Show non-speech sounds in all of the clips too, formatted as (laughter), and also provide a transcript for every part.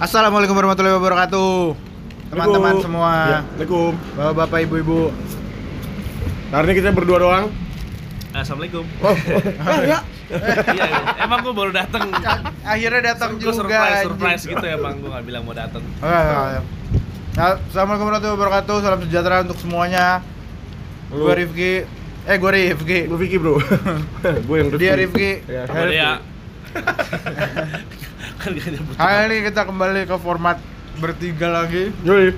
Assalamualaikum warahmatullahi wabarakatuh. Teman-teman semua, Ya, Assalamualaikum. bapak-bapak, ibu-ibu. Hari ini kita berdua doang. Assalamualaikum. Oh, (laughs) eh, ya. iya, iya. emang gue baru dateng. Akhirnya datang juga. surprise, surprise gitu ya bang. Gue nggak bilang mau dateng. Oh, ya, ya, ya. Nah, Assalamualaikum warahmatullahi wabarakatuh. Salam sejahtera untuk semuanya. Gue Rifki. Eh, gue Rifki. Lu Vicky, Bro. (laughs) Gue yang Dia Rifki. Ya, Sama dia. (laughs) kan gak nyebut. Hari ini kita kembali ke format bertiga lagi. Yoi.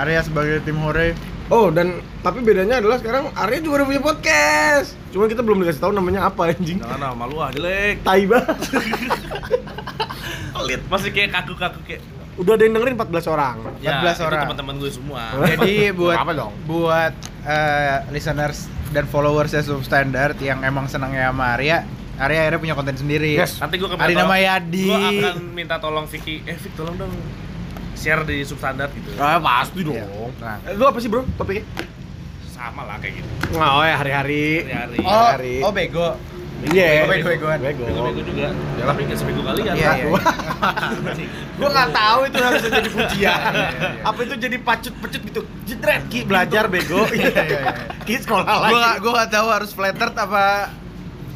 Arya sebagai tim hore. Oh, dan tapi bedanya adalah sekarang Arya juga udah punya podcast. Cuma kita belum dikasih tahu namanya apa anjing. Jangan nama lu ah, jelek. Tai banget. (laughs) Pelit. Masih kayak kaku-kaku kayak. Udah ada yang dengerin 14 orang. 14 Ya, orang. teman-teman gue semua. (laughs) Jadi buat Apa dong? buat eh, listeners dan followers substandard yang emang senangnya sama Arya, Arya akhirnya punya konten sendiri. Yes. Nanti gue Ari nama Yadi. Gue akan minta tolong Vicky. Eh Vicky tolong dong share di substandard gitu. Ah, pasti dong. Nah. Eh, Lu apa sih, Bro? Topiknya? Sama lah kayak gitu. Oh, ya hari-hari. Hari-hari. Oh, Hari. oh bego. Iya. Bego-begoan. Bego. Bego-bego juga. Tapi nggak sebego kalian. Iya, iya. (laughs) Gue nggak tahu itu harus jadi pujian. Iya, iya, iya. Apa itu jadi pacut-pecut gitu? Jitret, Ki belajar bego. (laughs) Iya, iya, iya. Ki sekolah lagi. Gua gak, gua gak tahu harus flattered apa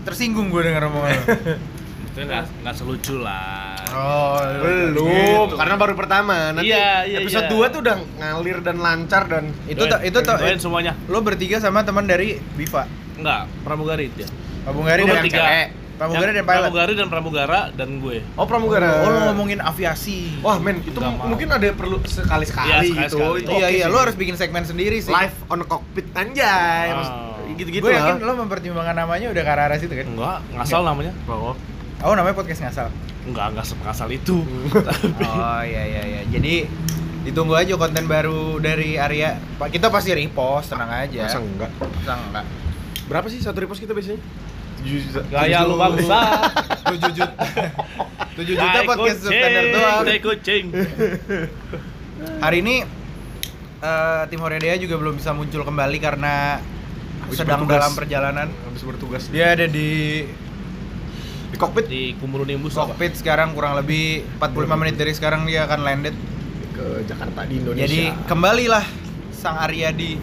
tersinggung gue denger omongan lu. (laughs) Itu nggak nggak selucu lah. Oh, Belum, gitu. karena baru pertama. Nanti Iya, iya, episode iya. 2 tuh udah ngalir dan lancar dan Itu itu tuh Doain semuanya. lo bertiga sama teman dari Biva. Enggak, pramugari dia. Pramugari dan cewek. Pramugari Yang dan pilot. Pramugari dan pramugara dan gue. Oh, pramugara. Oh, lo ngomongin aviasi. Wah, men, itu mau. mungkin ada perlu sekali-sekali Iya, gitu. sekali-sekali. Itu iya iya, sih. lo harus bikin segmen sendiri sih. live on cockpit anjay. Oh. Gitu-gitu gue yakin lo mempertimbangkan namanya udah ke arah situ kan? Enggak, ngasal namanya. Oh. Oh, namanya podcast ngasal. Enggak, enggak ngasal itu. (laughs) Oh iya iya iya. Jadi ditunggu aja konten baru dari Arya. Pak kita pasti repost, tenang aja. Masa enggak? Masa enggak? Berapa sih satu repost kita biasanya? 7 juta. Gaya lu bangsa. 7 juta. 7 juta podcast substandard doang. Tai kucing. Hari ini eh, tim Horedea juga belum bisa muncul kembali karena Habis sedang bertugas. dalam perjalanan. Habis bertugas Dia ada di di cockpit Di Kumuru Nimbus apa? cockpit sekarang kurang lebih 45 menit dari sekarang dia akan landed. ke Jakarta di Indonesia. Jadi kembalilah Sang Aryadi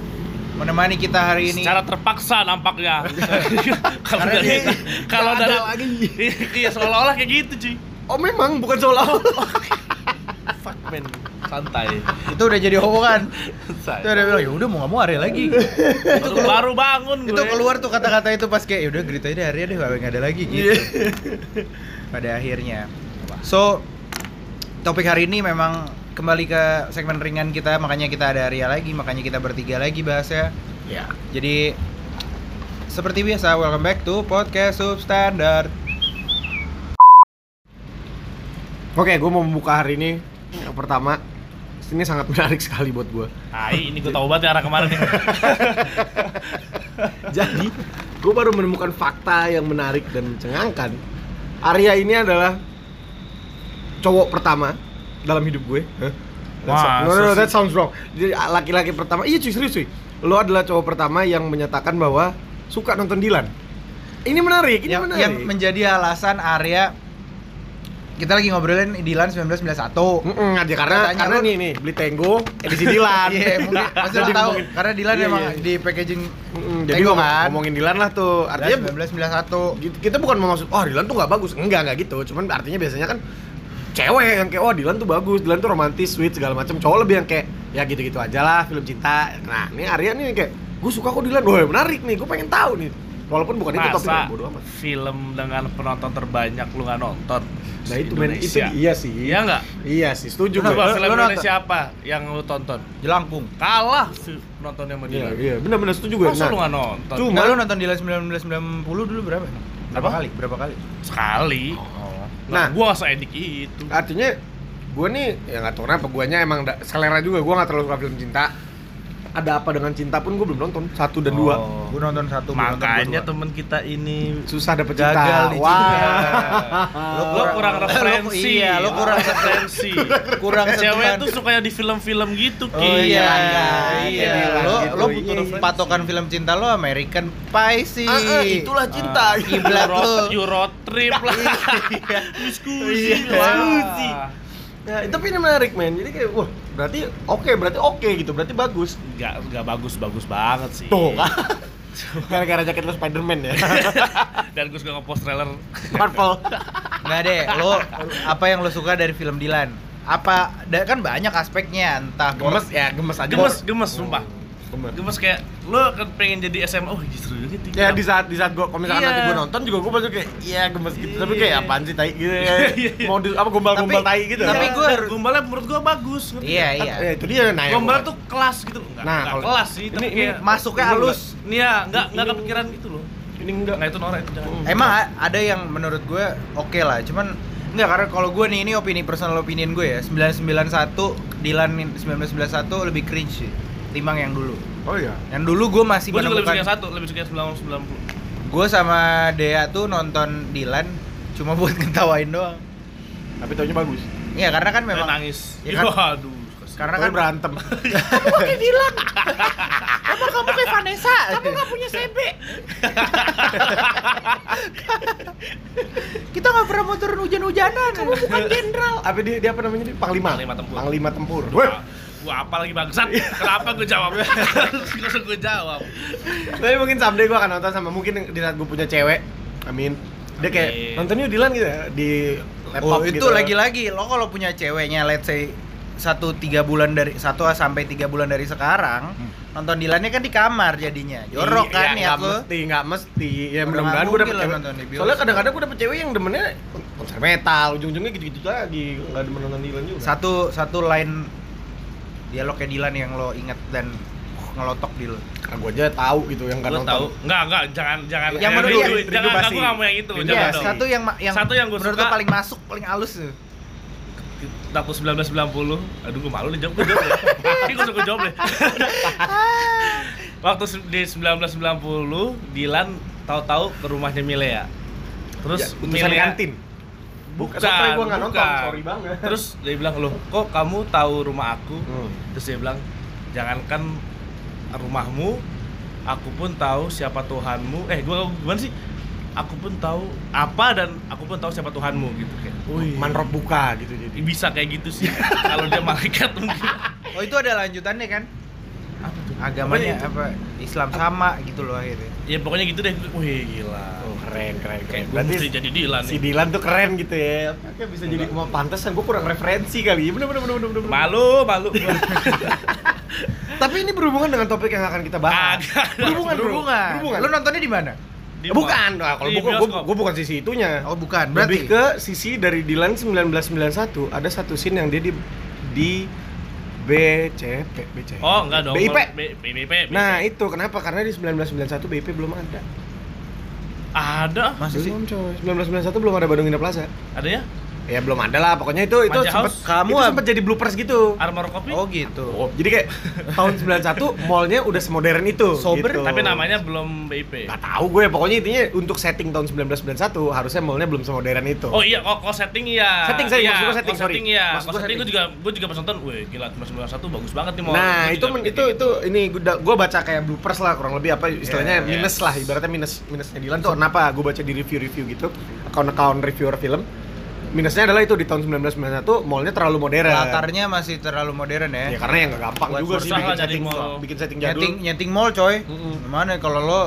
menemani kita hari ini. Secara terpaksa nampaknya. (laughs) Kalau dari kalau dari lagi. (laughs) Iya, seolah-olah kayak gitu, cuy. Oh memang bukan seolah-olah. (laughs) Fuck man, santai. itu udah jadi omongan. Itu udah bilang ya udah mau nggak mau Arya lagi. Baru, baru bangun gue. itu keluar tuh kata-kata itu pas kayak ya udah gerita aja deh Arya deh nggak ada lagi gitu. Iya. Pada akhirnya. So topik hari ini memang kembali ke segmen ringan kita makanya kita ada Arya lagi makanya kita bertiga lagi bahasnya. Ya. Jadi seperti biasa welcome back to podcast substandard. Oke, gue mau membuka hari ini. Yang pertama, ini sangat menarik sekali buat gue. Tai, ini gue tahu banget ya arah ke mana nih. (laughs) Jadi, gue baru menemukan fakta yang menarik dan mencengangkan. Arya ini adalah cowok pertama dalam hidup gue. That's- Wah, no, no, no, so- that sounds wrong. Jadi laki-laki pertama, iya cuy serius cuy. Lo adalah cowok pertama yang menyatakan bahwa suka nonton Dilan. Ini menarik, ini yang, menarik. yang menjadi alasan Arya kita lagi ngobrolin Dilan 1991. Mm-mm, aja karena Katanya karena nih nih beli Tenggo edisi Dilan. (laughs) Iya, mungkin pasti lo Jadi tahu karena Dilan Iya, emang iya. di packaging Mm-mm, jadi Tenggo ngomong- kan. ngomongin Dilan lah tuh. Artinya bu- 1991. gitu- kita bukan mau maksud, oh Dilan tuh nggak bagus. Enggak, nggak gitu. Cuman artinya biasanya kan cewek yang kayak, oh Dilan tuh bagus, Dilan tuh romantis, sweet, segala macam. Cowok lebih yang kayak, ya gitu-gitu aja lah, film cinta. Nah, ini Arya nih kayak, gue suka kok Dilan, wah menarik nih, gue pengen tahu nih. Walaupun bukan itu topiknya, Masa bodo amat. film dengan penonton terbanyak lu nggak nonton? Nah itu men, itu Indonesia. iya sih. Iya nggak? Iya sih, setuju gue. Coba film? Indonesia apa yang lu tonton? Jelangkung. Kalah sih penontonnya sama Iya, dia. iya, benar-benar setuju gue. Masa lu nggak nonton? Cuma- Enggak lu nonton Dilan 1990 dulu berapa? Berapa Apa? kali? Berapa kali? Sekali. Oh. Nah. Nah, gua nggak seedik itu. artinya gue nih ya nggak tahu kenapa guanya emang selera juga gue nggak terlalu suka film cinta ada apa dengan cinta pun gue belum nonton satu dan dua Oh. Gue nonton satu, gua nonton Makanya dua. temen kita ini susah dapet cinta gagal di wah cinta. lo kurang referensi. iya, lo kurang referensi. (laughs) kurang Cewek tuh sukanya di film-film gitu, Ki. Oh iya, Iya, iya. iya, Lo gitu. lo Iya, iya. patokan film cinta lo American Pie sih. Ah, ah, itulah cinta Ah, Kiblat Euro, lo. Euro trip lah. (laughs) Diskusi. Iya. diskusi. Ya, tapi ini menarik men. Jadi kayak wah berarti oke berarti oke gitu berarti bagus. Gak, gak bagus-bagus banget sih. tuh kan? (laughs) Gara-gara jaket lo Spiderman ya? (laughs) Dan gue suka ngepost trailer. Marvel. Nggak deh, lo apa yang lo suka dari film Dilan? Apa da- kan banyak aspeknya, entah gemes. ya gemes aja. Gemes, gemes, sumpah. Gemes Gemes kayak lo kan pengen jadi SMA, oh justru gitu. ya di saat di saat gua kalau misalkan Iya. nanti gua nonton juga gua pasti kayak iya gemes gitu tapi kayak Iya. apaan sih tai gitu ya (laughs) Iya, iya. mau di, apa gombal-gombal Tapi- tai gitu tapi gua- gombalnya menurut gue bagus. ngerti Iya, nggak? iya. ya itu dia nah yang Gombal gua- tuh kelas gitu loh. Enggak, Nah, enggak kelas sih, tapi ini- kayak masuknya halus. Nih ya, enggak enggak Ini- kepikiran gitu loh. ini enggak Enggak itu norak itu jangan. Hmm. Emang ada yang menurut gue oke lah, cuman Enggak, karena kalau gue nih, ini opini personal opinion gue ya 991, Dilan 1991 lebih cringe sih Timbang yang dulu. Oh iya. Yang dulu gue masih Gue juga lebih suka yang menemukan satu, lebih suka yang 990. Gue sama Dea tuh nonton Dilan Cuma (laughs) buat ngetawain doang. Tapi taunya bagus. Iya, karena kan Memang memang nangis. Ya kan? Waduh. Karena kan berantem. Emang (laughs) kamu kayak (laughs) Vanessa? Kamu gak punya CB Kita gak pernah mau turun hujan-hujanan. Kamu bukan jenderal. Apa dia, dia apa namanya? Dia panglima. Panglima tempur. panglima tempur. Wah, gua apa lagi bangsat? Kenapa gue jawab? (laughs) Usah gue jawab. tapi mungkin someday gue akan nonton sama mungkin di saat gue punya cewek. Amin. Dia kayak nonton yuk Dilan gitu ya di laptop Oh itu gitu. lagi-lagi. Lo kalau punya ceweknya let's say satu tiga bulan dari satu sampai tiga bulan dari sekarang nonton Dilannya kan di kamar jadinya. Jorok Iya, kan ya aku mesti nggak mesti. Ya Udah mudah-mudahan gue dapet cewek. soalnya kadang-kadang gue dapet cewek yang demennya konser metal ujung-ujungnya gitu-gitu lagi nggak demen nonton Dilan juga. Satu satu line dialognya Dilan yang lo inget dan ngelotok di lo nah, gue aja tahu gitu yang nggak Gue nonton tahu. Enggak, enggak, jangan jangan Yang eh, menurut rindu, jangan rindu enggak, gue mau yang itu. Rindu jangan Iya, dong. satu yang yang Satu yang gua menurut suka- lo paling masuk paling halus tuh Tahun 1990. Aduh, gue malu nih jawab gue jawab. deh. Ini gue suka jawab deh. Waktu di 1990, Dilan tahu-tahu ke rumahnya Milea. Terus ya, utusan kantin Bukan, Sorry, gua nggak nonton, sorry banget. Terus dia bilang, "Loh, kok kamu tahu rumah aku?" Hmm. Terus dia bilang, "Jangankan rumahmu, aku pun tahu siapa Tuhanmu." Eh, gua gimana sih? Aku pun tahu apa dan aku pun tahu siapa Tuhanmu gitu kayak. Wih, manrop buka gitu jadi bisa kayak gitu sih. (laughs) Kalau dia malaikat mungkin. oh itu ada lanjutannya kan Apa tuh? agamanya Apa? Apa Islam sama gitu loh akhirnya. Ya pokoknya gitu deh. Wih, gila. oh keren keren Kayak keren. mesti berarti jadi Dilan si nih. Dilan tuh keren gitu ya. Oke bisa jadi Enggak. cuma pantesan gue kurang referensi kali bener bener bener bener bener. Malu, malu. (laughs) tapi ini berhubungan dengan topik yang akan kita bahas. Berhubungan berhubungan. Berhubungan. Lo nontonnya di mana? Di bukan. nah, kalau bukan gue bukan sisi itunya. Oh bukan. Lebih berarti? ke sisi dari Dilan 1991 ada satu scene yang dia di di BCP BCP Oh, enggak dong. BIP B- BIP. nah itu kenapa karena di 1991 BIP belum ada ada. masa sih belum coy 1991 belum ada Bandung Indah Plaza Ada ya? Ya belum ada lah pokoknya itu itu sempet House? Kamu itu sempet jadi bloopers gitu Armor Kopi? oh gitu Oh, jadi kayak (laughs) tahun 91 mallnya udah semodern itu Sober, gitu. Tapi namanya belum BIP. Gak tahu gue pokoknya intinya untuk setting tahun 1991 harusnya mallnya belum semodern itu Oh iya, kok kok setting iya. Setting, setting, iya, maksud gua setting, sorry. setting iya. Maksud gua setting gue juga gue juga pas nonton, wih gila 1991 bagus banget nih mau. Nah, itu men- itu gitu. itu ini gue gue baca kayak bloopers lah kurang lebih apa istilahnya Yeah, minus yes. lah ibaratnya minus minusnya Dilan tuh kenapa gue baca di review-review gitu account-account reviewer film minusnya adalah itu di tahun 1991 mallnya terlalu modern. Latarnya masih terlalu modern ya. Ya karena ya nggak gampang Buat juga sih bikin setting mall. bikin setting jadul. Nyeting nyeting mall coy. Mm-mm. mana kalau lo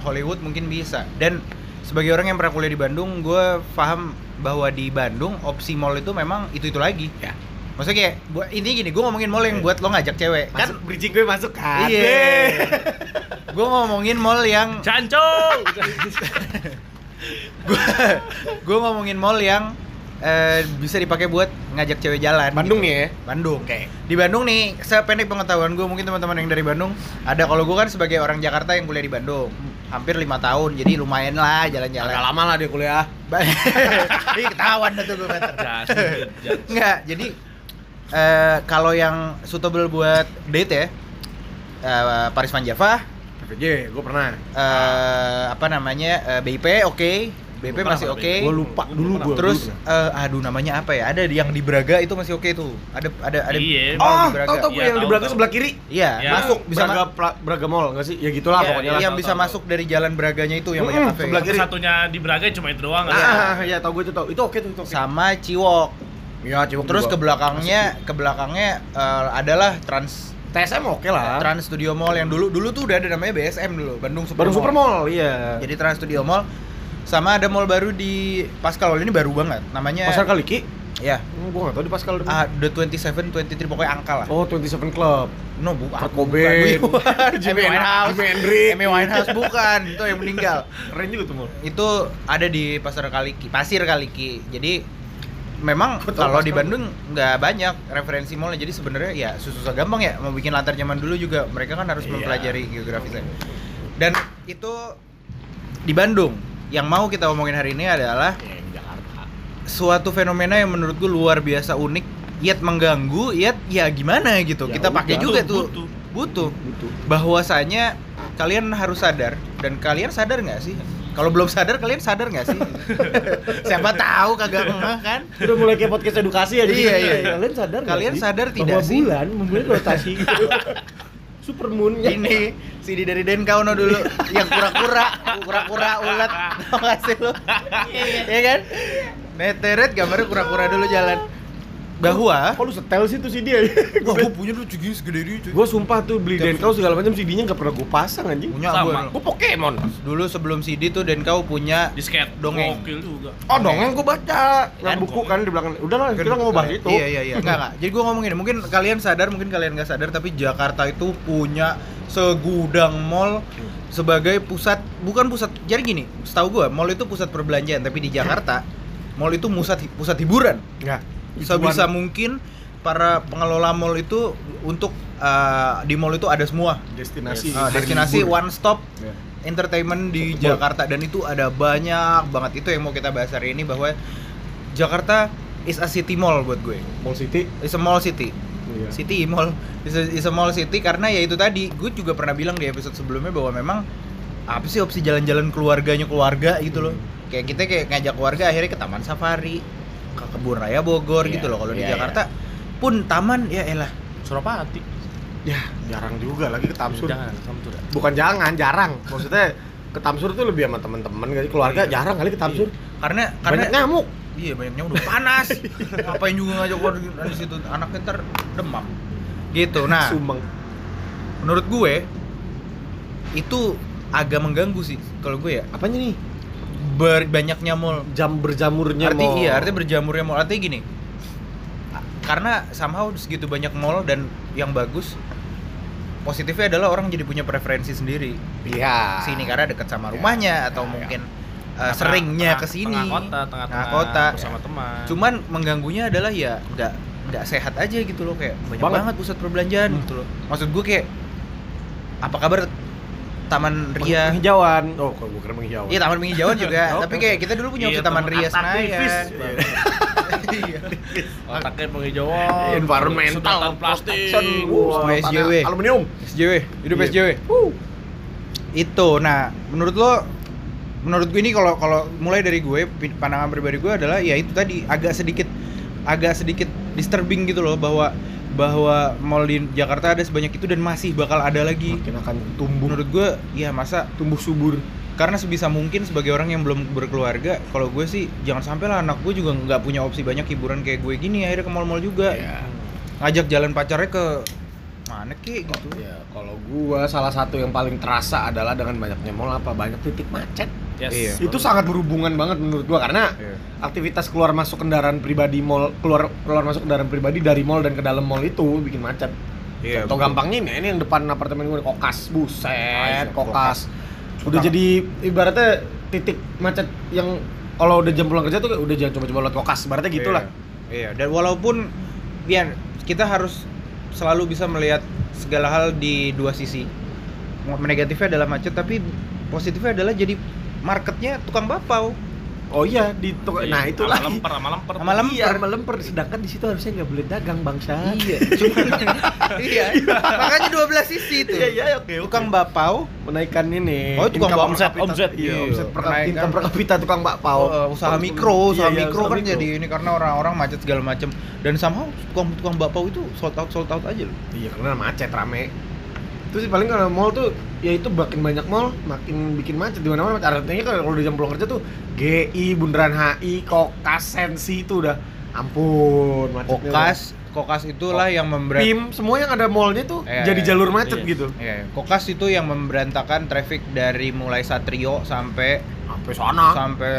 Hollywood mungkin bisa. Dan sebagai orang yang pernah kuliah di Bandung gue paham bahwa di Bandung opsi mall itu memang itu itu lagi. Ya. maksudnya kayak buat ini gini gue ngomongin mall yang Iya. buat lo ngajak cewek. Kan Masuk bridging gue masuk kan? Iya. (laughs) Gue ngomongin mall yang gue (laughs) gue ngomongin mall yang eh, bisa dipakai buat ngajak cewek jalan Bandung gitu. nih ya Bandung Oke. di Bandung nih sependek pengetahuan gue mungkin teman-teman yang dari Bandung ada kalau gue kan sebagai orang Jakarta yang kuliah di Bandung hampir lima tahun jadi lumayan lah jalan-jalan agak lama lah dia kuliah (laughs) Ih, ketahuan tuh gue. Enggak, jadi eh, kalau yang suitable buat date ya eh, Paris Van Java, PVJ, gue pernah. eh, apa namanya? eh, BIP oke. BIP Gua masih oke. Gue lupa dulu gue. Terus eh, aduh namanya apa ya? Ada yang di Braga itu masih oke tuh. Ada ada ada Iya, Oh, di Braga. tau tau gue Iya, yang di tahu, tahu. sebelah kiri. Iya, Ya. masuk bisa Braga, Braga Mall nggak sih? Ya gitulah Iya, pokoknya. yang tahu, bisa tahu, masuk dari jalan Braganya itu yang banyak kafe. sebelah kiri. Satunya di Braga cuma itu doang Ah, kan? ah, ya tau gue itu tau. Itu oke tuh. Sama Ciwok. Iya, Ciwok Terus juga. ke belakangnya, ke belakangnya eh, adalah Trans TSM oke lah. Trans Studio Mall yang dulu dulu tuh udah ada namanya BSM dulu, Bandung Super Mall. Super Mall, iya. Jadi Trans Studio Mall sama ada mall baru di Pascal Mall ini baru banget. Namanya Pasar Kaliki? Ya. Hmm, gue nggak tahu di Pascal. Ah, The 27, 23 pokoknya angka lah. Oh, 27 Club. No, bukan. Kurt Cobain. Bukan. Jimi Amy Winehouse. Jimi Hendrix. Amy Winehouse bukan, itu yang meninggal. Keren juga tuh mall. Itu ada di Pasar Kaliki, Pasir Kaliki. Jadi memang Gua kalau di. Bandung nggak banyak referensi mallnya jadi sebenarnya ya susah gampang ya mau bikin lantar zaman dulu juga mereka kan harus Iya. mempelajari geografisnya dan itu di Bandung yang mau kita omongin hari ini adalah Iya, Jakarta. suatu fenomena yang menurut gue luar biasa unik yet mengganggu yet ya gimana gitu Ya kita pakai juga Butuh, tuh butuh. butuh Gitu. bahwasanya kalian harus sadar dan kalian sadar nggak sih kalau belum sadar kalian sadar nggak sih (laughs) siapa tahu kagak ngeh kan Udah mulai kayak podcast edukasi ya. Iya, iya, iya. Kalian sadar Kalian sih sadar tidak bahwa sih? bulan memiliki rotasi (laughs) super moon ini CD dari Denkauno dulu yang kura-kura kura-kura ulet. (laughs) Tau gak sih lu? Ya kan? Neteret gambarnya kura-kura dulu jalan bahwa Kok lu setel sih tuh CD Wah, gue punya tuh segini segede ini cuy. Gue sumpah tuh beli Denkau segala macam CD-nya nggak pernah gue pasang anjing. punya Sama. gue. Gue Pokemon. Dulu sebelum CD tuh Denkau punya Disket Dongeng. Gokil juga. Oh dongeng gue baca. Yang Kan? buku kan di belakang. Udah lah kita nggak mau bahas itu. Iya iya iya. Enggak enggak. Jadi gue ngomongin mungkin kalian sadar, mungkin kalian nggak sadar tapi Jakarta itu punya segudang mall sebagai pusat bukan pusat. Jadi gini, setahu gue mall itu pusat perbelanjaan tapi di Jakarta mall itu pusat pusat hiburan. Enggak. Sebisa mungkin para pengelola mall itu untuk uh, di mall itu ada semua destinasi. Uh, hari destinasi libur. one stop Iya. entertainment di Betul. Jakarta dan itu ada banyak banget itu yang mau kita bahas hari ini bahwa Jakarta is a city mall buat gue Mall City. is a mall city Iya. city mall is a, is a mall city karena ya itu tadi gue juga pernah bilang di episode sebelumnya bahwa memang apa sih opsi jalan-jalan keluarganya keluarga gitu loh kayak kita kayak ngajak keluarga akhirnya ke Taman Safari ke kebun raya Bogor Iya, gitu loh kalau di iya, Jakarta pun taman ya elah Surapati. Ya jarang juga lagi ke Tamsur. Jangan, dah. Bukan jangan, jarang. Maksudnya ke Tamsur tuh lebih sama teman-teman kali keluarga Iya. jarang kali ke Tamsur. karena karena Banyak nyamuk. Iya banyaknya udah panas. (laughs) Ngapain juga ngajak keluar di situ anaknya ntar demam. Gitu. Nah, Sumbang. menurut gue itu agak mengganggu sih kalau gue ya. Apanya nih? Ber, banyaknya mall. Jam berjamurnya Arti mall. iya, artinya berjamurnya mall. Artinya gini. Karena somehow segitu banyak mall dan yang bagus positifnya adalah orang jadi punya preferensi sendiri Iya. sini karena dekat sama Ya, rumahnya ya, atau ya. mungkin uh, Tengah- seringnya tengah- ke sini Tengah kota, tengah-tengah Tengah kota. bersama teman. Cuman mengganggunya adalah ya nggak nggak sehat aja gitu loh kayak banyak Banget. banget, pusat perbelanjaan Hmm. gitu loh. Maksud gue kayak apa kaber Taman Ria? Penghijauan. Oh, kok gue kira penghijauan. Iya Taman Penghijauan juga. Oke, (laughs) Tapi kayak kita dulu punya Iya, Taman Ria. Senayan. Iya. (laughs) Otaknya penghijauan, Environmental plastik. Wah, SJW. Aluminium. SJW, hidup Iya. SJW. Itu. Nah, menurut lo menurut gue ini kalau kalau mulai dari gue pandangan pribadi gue adalah ya itu tadi agak sedikit agak sedikit disturbing gitu loh bahwa bahwa mall di Jakarta ada sebanyak itu dan masih bakal ada lagi. Makin akan tumbuh Menurut gue ya masa tumbuh subur. karena sebisa mungkin sebagai orang yang belum berkeluarga kalau gue sih jangan sampai lah anak gue juga nggak punya opsi banyak hiburan kayak gue gini akhirnya ke mall-mall juga Iya. ngajak jalan pacarnya ke mana kek gitu Ya, kalau gua salah satu yang paling terasa adalah dengan banyaknya mall apa banyak titik macet. Yes. Iya. Itu sangat berhubungan banget menurut gua karena Iya. aktivitas keluar masuk kendaraan pribadi mall keluar keluar masuk kendaraan pribadi dari mall dan ke dalam mall itu bikin macet. Iya, Contoh betul. gampangnya ini, ini yang depan apartemen gue kokas, buset, Ah, iya, kokas. Udah Tukang- jadi ibaratnya titik macet yang kalau udah jam pulang kerja tuh udah jangan coba-coba lewat kokas, ibaratnya gitulah. Iya, dan walaupun ya kita harus selalu bisa melihat segala hal di dua sisi. Negatifnya adalah macet, tapi positifnya adalah jadi marketnya tukang bapau. Oh iya di toko. Nah, itu Sama lagi. lemper, sama lemper. Sama lemper. Iya, sama lemper. Sedangkan di situ harusnya nggak boleh dagang bangsa. Iya, (laughs) cuma iya. Makanya 12 sisi itu. Iya, iya, oke, oke. Tukang bapau, Menaikkan ini. Oh, tukang income omset, kapita. omset. Iya, Iya, omset per income per kapita tukang bakpao. oh, usaha mikro, usaha Iya, iya, mikro usaha kan jadi ini karena orang-orang macet segala macam. Dan somehow tukang tukang bapau itu sold out sold out aja loh. Iya, karena macet rame. Terus paling kalau mall tuh ya itu makin banyak mall makin bikin macet di mana-mana. Artinya kalau di jam pulang kerja tuh GI, Bundaran HI, Kokas, Sensi itu udah ampun macetnya. Kokas, Kokas itulah yang memberi Pim, semua yang ada mallnya tuh Iya, jadi iya. jalur macet Iya. gitu. Iya, Kokas itu yang memberantakan traffic dari mulai Satrio sampai Sampai sana. sampai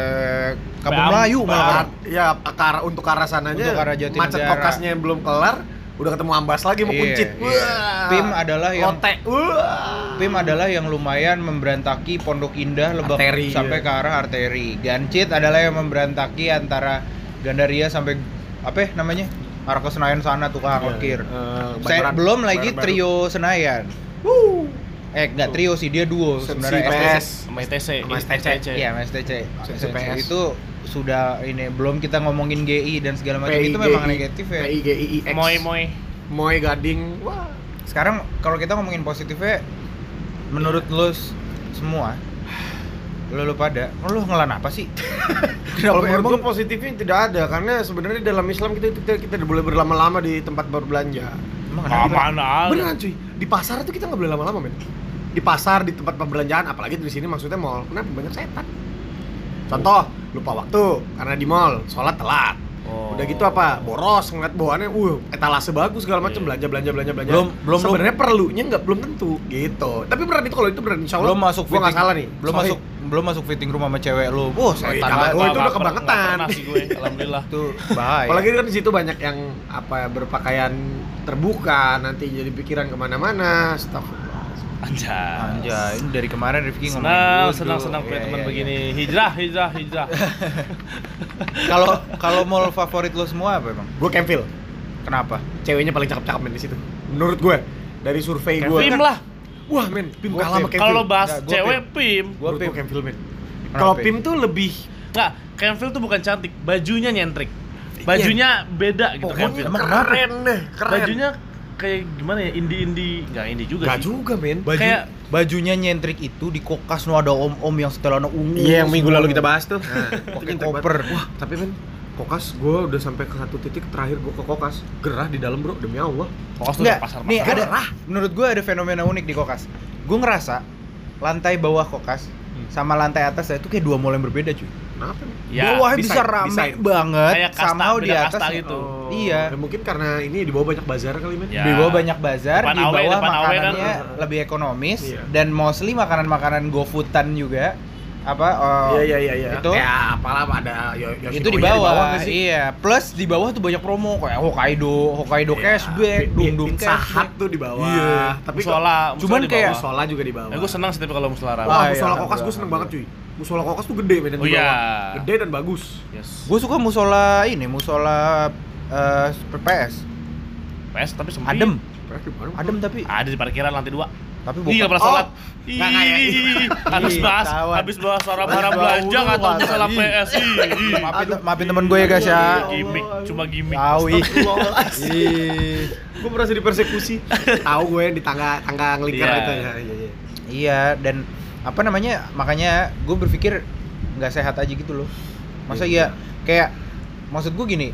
Kampung Am- Melayu malah. Ya arah untuk arah sananya Untuk arah macet kokasnya yang belum kelar udah ketemu ambas lagi mau Iya, kuncit iya. Wah. Pim adalah yang- Lotte. Wah. PIM adalah yang lumayan memberantaki Pondok Indah Lebak Arteri, sampai iya. ke arah arteri. Gancit adalah yang memberantaki antara Gandaria sampai apa ya namanya? Arah ke Senayan sana tuh Iya, parkir. eh, Saya belum lagi baru. trio Senayan. Wuh. Eh enggak trio sih, dia duo sebenarnya. Sama STC. Iya, Mas TC. Sensi STC PS. Itu sudah ini belum kita ngomongin GI dan segala macam itu memang negatif ya. PI, GI, X. Moy moy. Moy Gading. Wah. Sekarang kalau kita ngomongin positifnya menurut lo s- semua lo lo pada lo ngelan apa sih? (laughs) Kalau menurut gue positifnya tidak ada karena sebenarnya dalam Islam kita kita, kita tidak boleh berlama-lama di tempat berbelanja. Emang kenapa? Beneran cuy, di pasar tuh kita nggak boleh lama-lama men. Di pasar, di tempat perbelanjaan, apalagi di sini maksudnya mall. Kenapa banyak setan? Contoh, lupa waktu karena di mall, sholat telat. Oh. Udah gitu apa? Boros ngeliat bawaannya, uh, etalase bagus segala macam Iya. belanja belanja belanja belanja. Belum- belum- sebenarnya perlunya nggak belum tentu gitu. Tapi berat itu kalau itu berat insya Allah. belum masuk gua nggak salah nih. belum Sorry. masuk belum masuk fitting room sama cewek lu oh setan iya, banget Oh, itu udah kebangetan. gue, alhamdulillah. (laughs) itu bahaya Apalagi kan di situ banyak yang apa berpakaian terbuka nanti jadi pikiran ke mana-mana. Astagfirullah. Anjay. Anjay, ini dari kemarin Rifki ngomongin Senang, dulu. senang, senang punya Iya, teman iya, begini. Hijrah, hijrah, hijrah. iya. (laughs) Kalau kalau mall favorit lo semua apa emang? Gue Campville. Kenapa? Ceweknya paling cakep-cakep men di situ. Menurut gue dari survei gue. Pim lah. Wah men, Pim kalah sama Pim. Campville. Kalau lo bahas Nggak, cewek, Pim. Menurut Pim. gue Campville men. Kalau Pim? Tuh lebih Nggak, Kenville tuh bukan cantik, bajunya nyentrik. Bajunya beda gitu pokoknya Kenville. Emang keren deh, keren. Bajunya kayak gimana ya, indie-indie. Nggak indie juga Gak sih. juga men. Baju Kayak- bajunya nyentrik itu di kokas no ada om-om yang setelannya ungu. Iya yang minggu lalu kita bahas tuh. Nah, (laughs) Pakai koper. Wah, tapi men Kokas, gue udah sampai ke satu titik terakhir gue ke Kokas Gerah di dalam bro, demi Allah Fokus tuh Enggak, pasar nih ada menurut gue ada fenomena unik di kokas. Gue ngerasa lantai bawah kokas Hmm. sama lantai atas itu kayak dua mall yang berbeda cuy. Kenapa nih? Ya, Bawahnya bisa rame desain. banget, Kayak kasta, sama di atas kasta gitu. Iya. ya mungkin karena ini di bawah banyak bazar kali men Ya. Di bawah banyak bazar, Depan di awe, bawah depan awe kan. makanannya lebih ekonomis Iya. dan mostly makanan-makanan GoFoodan juga apa oh, Iya iya iya iya. Itu ya apalah ada Yo- itu di bawah, nggak sih? iya. Plus di bawah tuh banyak promo kayak Hokkaido, Hokkaido Iya, cashback, Pi- Dum Dum cashback. tuh di bawah. Iya. Tapi musola, Cuman musola di kayak- bawah. musola juga di bawah. Eh, gue senang sih tapi kalau musola rame. Wah, Ah, musola iya, kokas gue seneng banget cuy. Musola kokas tuh gede medan Oh, iya. bawah. Gede dan bagus. Yes. Gue suka musola ini, musola eh, PPS. PS tapi sempit. Adem, adem tapi Ada di parkiran lantai dua. tapi bukan. pernah sholat. Oh, nggak kayak- Ih, habis bahas, habis bahas orang barang bahas belanja nggak tahu Ih. PS. Maafin, maafin temen gue ya guys ya. Gimik, cuma gimik. Tahu ih. Gue merasa dipersekusi. Tahu gue di tangga tangga ngelingkar Iya. itu ya. Iya iya. Iya dan apa namanya makanya gue berpikir nggak sehat aja gitu loh. Masa Iya. ya kayak maksud gue gini.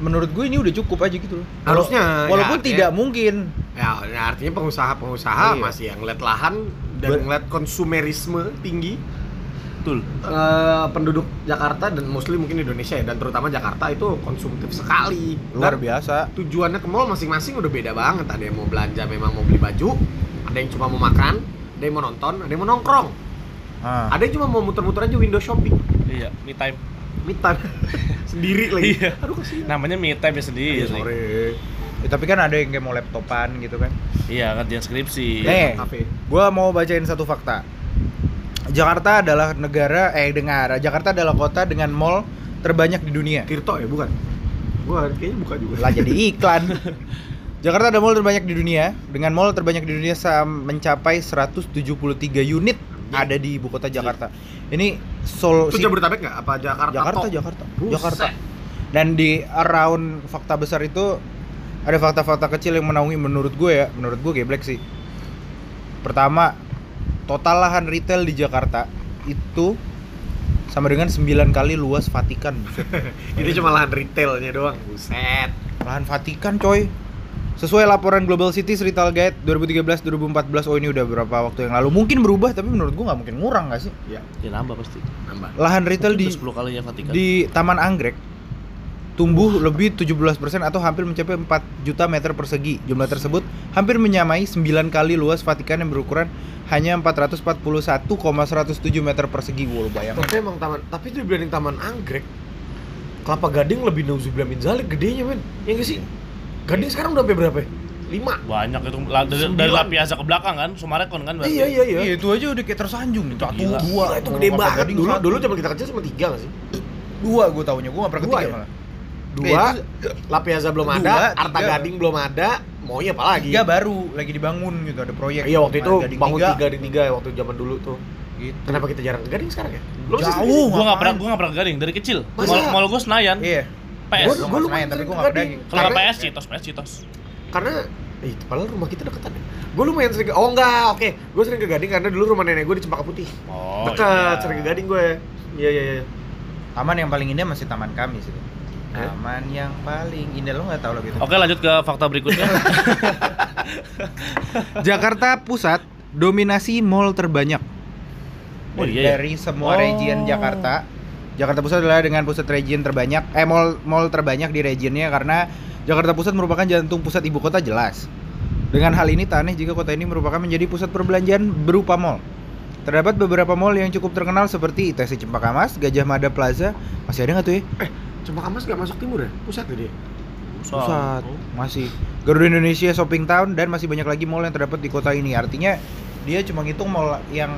Menurut gue ini udah cukup aja gitu loh. Harusnya, ya, Walaupun artinya- tidak mungkin. Ya, ya artinya pengusaha-pengusaha Iya. masih yang ngeliat lahan dan Ber- ngeliat konsumerisme tinggi Betul. eh, penduduk Jakarta dan mostly mungkin Indonesia ya dan terutama Jakarta itu konsumtif sekali. Luar Dan biasa. tujuannya ke mall masing-masing udah beda banget. Ada yang mau belanja memang mau beli baju, ada yang cuma mau makan, ada yang mau nonton, ada yang mau nongkrong, Ah. ada yang cuma mau muter-muter aja window shopping. Iya, me time. Me time (laughs) sendiri lagi. Iya. Aduh kasihan. Namanya me time ya sendiri. Iya, sore. Ya, tapi kan ada yang kayak mau laptopan gitu kan. Iya, ngerjain skripsi. Nih, Kafe. gue mau bacain satu fakta. Jakarta adalah negara eh negara. Jakarta adalah kota dengan mall terbanyak di dunia. Tirto ya bukan? Gua kayaknya buka juga. Lah jadi iklan. (laughs) Jakarta ada mall terbanyak di dunia dengan mall terbanyak di dunia mencapai 173 unit ada di ibu kota Jakarta. Ini Seoul Itu si- Jabodetabek nggak? Apa Jakarta? Jakarta, tok? Jakarta, Buset. Jakarta. Dan di around fakta besar itu ada fakta-fakta kecil yang menaungi menurut gue ya, menurut gue geblek sih. Pertama, total lahan retail di Jakarta itu sama dengan 9 kali luas Vatikan. (laughs) Ini cuma lahan retailnya doang. Buset. Lahan Vatikan coy. Sesuai laporan Global Cities Retail Guide 2013-2014, oh ini udah berapa waktu yang lalu. Mungkin berubah tapi menurut gua nggak mungkin ngurang nggak sih? Ya, Ya nambah pasti. nambah. Lahan retail di 10 kalinya Vatikan. di Taman Anggrek tumbuh lebih 17% atau hampir mencapai 4 juta meter persegi. Jumlah tersebut hampir menyamai 9 kali luas Vatikan yang berukuran hanya 441,107 meter persegi. Wow, lu bayangin. Tapi emang taman, tapi itu dibanding taman anggrek, Kelapa Gading lebih nauzubillah min zalik gedenya men. Ya nggak sih? Gading sekarang udah sampai berapa? ya? Lima. Banyak itu La- dari, dari Lapiasa ke belakang kan, Sumarekon kan berarti. Iya iya iya. Iya, itu aja udah kayak tersanjung nih. Satu, Gila. dua, Gila, itu gede banget. Gading Dulu satu. dulu zaman kita kecil cuma tiga nggak sih? dua gue taunya, gue gak pernah Dua ketiga ya? malah. Dua, Eh, La Piazza belum Dua, ada, Arta tiga. Gading belum ada, maunya apa lagi? Tiga baru lagi dibangun gitu, ada proyek. Iya waktu itu Gading bangun tiga. tiga di tiga ya waktu zaman dulu tuh. Gitu. Kenapa kita jarang ke Gading sekarang ya? Lu Jauh. Gua enggak Ngapain? pernah gua enggak pernah ke Gading dari kecil. Masa? Mal, mal gua Senayan. Iya. PS. Gua- Gua lumayan main, tapi gua ke nggak Gading. pedaging. Kalau PS Citos, PS Citos. Karena eh, padahal rumah kita deketan ya. Gue lumayan sering ke, oh enggak, oke. Gue sering ke Gading karena dulu rumah nenek gue di Cempaka Putih. Oh. Dekat, iya. sering ke Gading gue. Iya iya iya. Taman yang paling indah masih taman kami sih. Hah? Taman yang paling indah lo nggak tahu lo gitu. Oke, lanjut ke fakta berikutnya. (laughs) Jakarta Pusat dominasi mall terbanyak Oh, iya ya? dari semua Oh. region Jakarta. Jakarta Pusat adalah dengan pusat region terbanyak, eh mall mall terbanyak di regionnya karena Jakarta Pusat merupakan jantung pusat ibu kota jelas. Dengan hal ini tak aneh jika kota ini merupakan menjadi pusat perbelanjaan berupa mall. Terdapat beberapa mall yang cukup terkenal seperti ITC Cempaka Mas, Gajah Mada Plaza, masih ada nggak tuh ya? Cempaka Mas gak masuk timur ya? Pusat ya dia? Pusat masih Garuda Indonesia Shopping Town dan masih banyak lagi mall yang terdapat di kota ini. Artinya dia cuma ngitung mall yang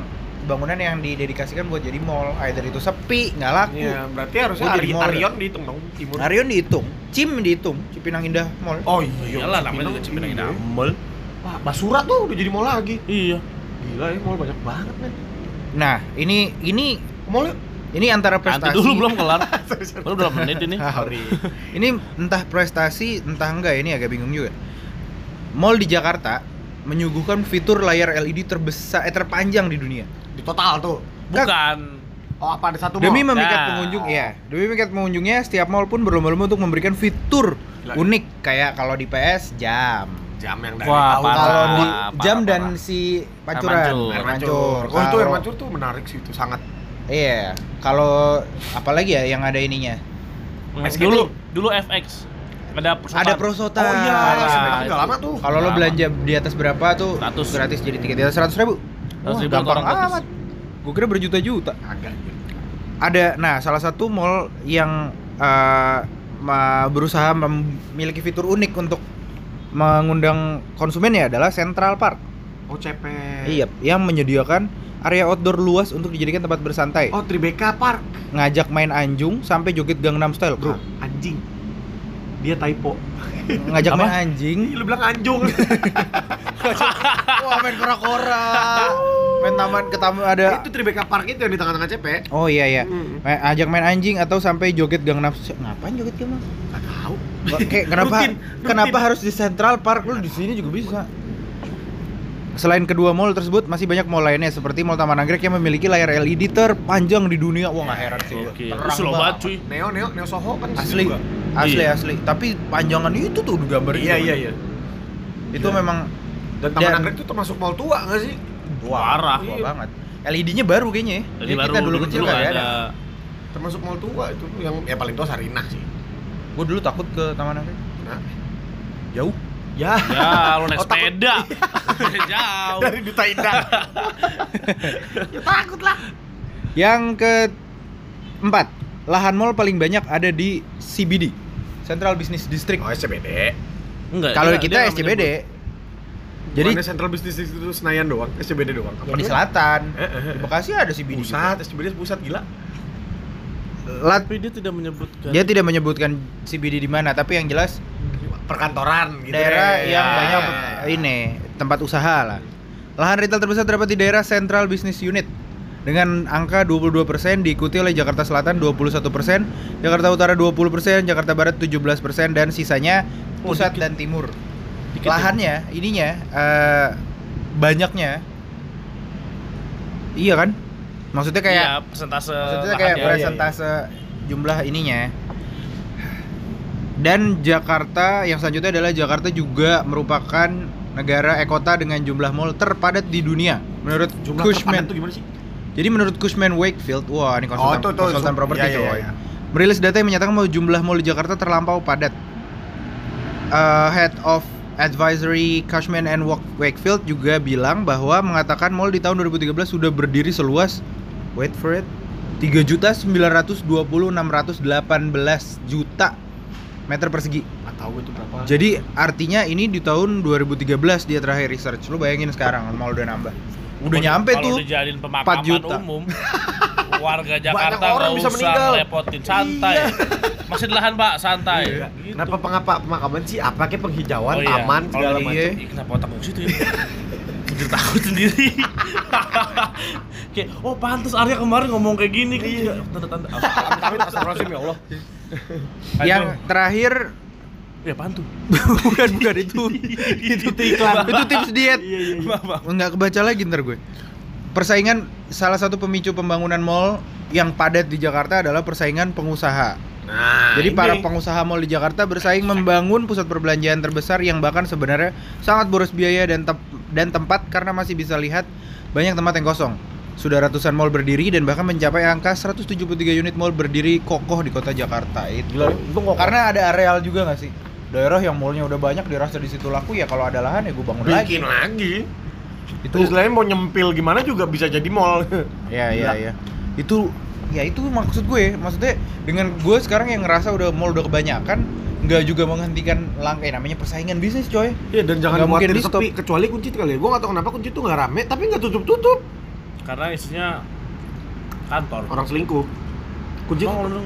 bangunan yang didedikasikan buat jadi mall. Either itu sepi, nggak laku. Iya, berarti harusnya Ari- mall. Arion dihitung dong timur. Arion dihitung, Cim dihitung, Cipinang Indah Mall. Oh iya, Iyalah namanya juga Cipinang Indah Mall. Wah, Basura tuh udah jadi mall lagi. Iya. Gila ya, mall banyak banget men. Nah, ini ini Mall ya? ini antara Nanti prestasi. dulu belum kelar. (laughs) Baru berapa menit ini? Sorry. Ini entah prestasi, entah enggak ini agak bingung juga. Mall di Jakarta menyuguhkan fitur layar LED terbesar eh terpanjang di dunia. Di total tuh. Bukan. Oh, apa ada satu Demi mall? memikat Ya. pengunjung, ya. Demi memikat pengunjungnya, setiap mall pun berlomba-lomba untuk memberikan fitur Gila. unik kayak kalau di PS jam. jam yang dari Wah, tahun parah. Kalau di parah, jam parah. dan si pancuran, Mancur. Air mancur. Oh, itu air mancur tuh menarik sih itu sangat. Iya. Kalau apalagi ya yang ada ininya? Hmm, SGT. Dulu dulu FX. Ada prosotan. Ada prosotan. Oh iya, udah lama tuh. Kalau lo belanja di atas berapa tuh 100. gratis jadi tiket di atas seratus ribu. 100 ribu gampang amat. Gue kira berjuta-juta. Agak. Ada, nah salah satu mall yang ma- berusaha memiliki fitur unik untuk mengundang konsumennya adalah Central Park. Oh, CP. Iya, yang menyediakan area outdoor luas untuk dijadikan tempat bersantai. Oh, Tribeca Park. Ngajak main anjung sampai joget Gangnam Style, Bro, bro. anjing. Dia typo. Ngajak Apa? main anjing. Lu bilang anjung. (laughs) Wah, main kora-kora. main taman ke taman ada itu Tribeca Park itu yang di tengah-tengah CP. Oh iya iya. Hmm. Main- ajak main anjing atau sampai joget Gangnam Style. Ngapain joget Gangnam? Gak tahu. Kayak kenapa Rutin, kenapa rutin. harus di Central Park lu di sini juga bisa. Selain kedua mall tersebut masih banyak mall lainnya seperti Mall Taman Anggrek yang memiliki layar LED terpanjang di dunia. Wah nggak heran sih. Oke. Terang banget cuy. Neo Neo Neo Soho kan Asli, juga. Asli Iya. asli. Tapi panjangan itu tuh udah gambar Iya iya iya. Itu Gila. memang Dan Taman Dan- Anggrek itu termasuk mall tua gak sih? Parah. tua Iya. banget. LED-nya baru kayaknya ya. Jadi baru kita dulu kecil dulu nggak ada. ada. Termasuk mall tua itu yang ya paling tua Sarinah sih. Gue dulu takut ke Taman Anggrek. Nah, Jauh. ya. Ya, (laughs) lu naik Oh, sepeda. (laughs) (laughs) Jauh. Dari Duta Indah. ya takut lah. Yang keempat, lahan mall paling banyak ada di CBD, Central Business District. Oh, SCBD. Enggak. Kalau kita SCBD, Jadi jadi Central Business District itu Senayan doang, SCBD doang. Apa di selatan, Eh, eh, eh. di Bekasi ada CBD. Pusat, SCBD pusat gila. Lat, Tapi dia tidak menyebutkan. dia tidak menyebutkan CBD di mana, tapi yang jelas Perkantoran gitu. daerah deh. yang Ya. banyak ini tempat usaha lah. Lahan retail terbesar terdapat di daerah Central Business Unit dengan angka 22%, diikuti oleh Jakarta Selatan 21%, Jakarta Utara 20%, Jakarta Barat 17%, dan sisanya Oh, pusat dikit. dan timur. Dikit ya? Lahannya, ininya eh, banyaknya. Iya kan? Maksudnya kayak Iya, persentase Maksudnya kayak lahannya. presentase jumlah ininya. Dan Jakarta yang selanjutnya adalah Jakarta juga merupakan negara eh kota dengan jumlah mall terpadat di dunia menurut Jumlah Cushman. terpadat tuh gimana sih? Jadi menurut Cushman Wakefield, wah ini konsultan, tuh, tuh, konsultan su- properti iya, iya, coy. iya. Merilis data yang menyatakan bahwa jumlah mall di Jakarta terlampau padat. Uh, Head of Advisory Cushman and Wak- Wakefield juga bilang bahwa mengatakan mall di tahun 2013 sudah berdiri seluas wait for it 3 juta 920 618 juta meter persegi. Tahu itu berapa. Jadi artinya ini di tahun 2013 dia terakhir research. Lu bayangin sekarang mall udah nambah. Udah nyampe kalau tuh. dijadiin 4 pemakaman juta. umum warga Jakarta orang nggak bisa usah meninggal. ngerepotin santai Iya. masih di lahan pak santai Iya. Gitu. Kenapa pengapa pemakaman sih? Apa kayak penghijauan, Oh iya. taman Kalau segala macam. iya. Kenapa otak gue situ ya jadi takut sendiri (laughs) kayak oh pantas Arya kemarin ngomong kayak gini Iya. tanda-tanda ya Allah. Yang terakhir ya pantu (laughs) bukan bukan itu (laughs) itu iklan. Itu tips diet. Iya, maaf maaf. Nggak kebaca lagi ntar gue. Persaingan salah satu pemicu pembangunan mall yang padat di Jakarta adalah persaingan pengusaha. Nah, jadi ini. para pengusaha mall di Jakarta bersaing membangun pusat perbelanjaan terbesar yang bahkan sebenarnya sangat boros biaya dan tep- dan tempat karena masih bisa lihat banyak tempat yang kosong. Sudah ratusan mall berdiri dan bahkan mencapai angka 173 unit mall berdiri kokoh di kota Jakarta. Itu. Gila, itu kok karena ada areal juga nggak sih daerah yang mallnya udah banyak dirasa di situ laku ya kalau ada lahan ya gue bangun lagi bikin lagi. itu Itu istilahnya mau nyempil gimana juga bisa jadi mall. (laughs) ya ya Gila. ya itu ya itu maksud gue maksudnya dengan gue sekarang yang ngerasa udah mall udah kebanyakan nggak juga menghentikan langkah eh, namanya persaingan bisnis coy Iya dan jangan Nggak mungkin khawatir di stop. sepi kecuali kunci kali ya. Gua nggak tahu kenapa kunci tuh nggak rame tapi nggak tutup tutup. karena isinya kantor Orang selingkuh. Kunci Emang lu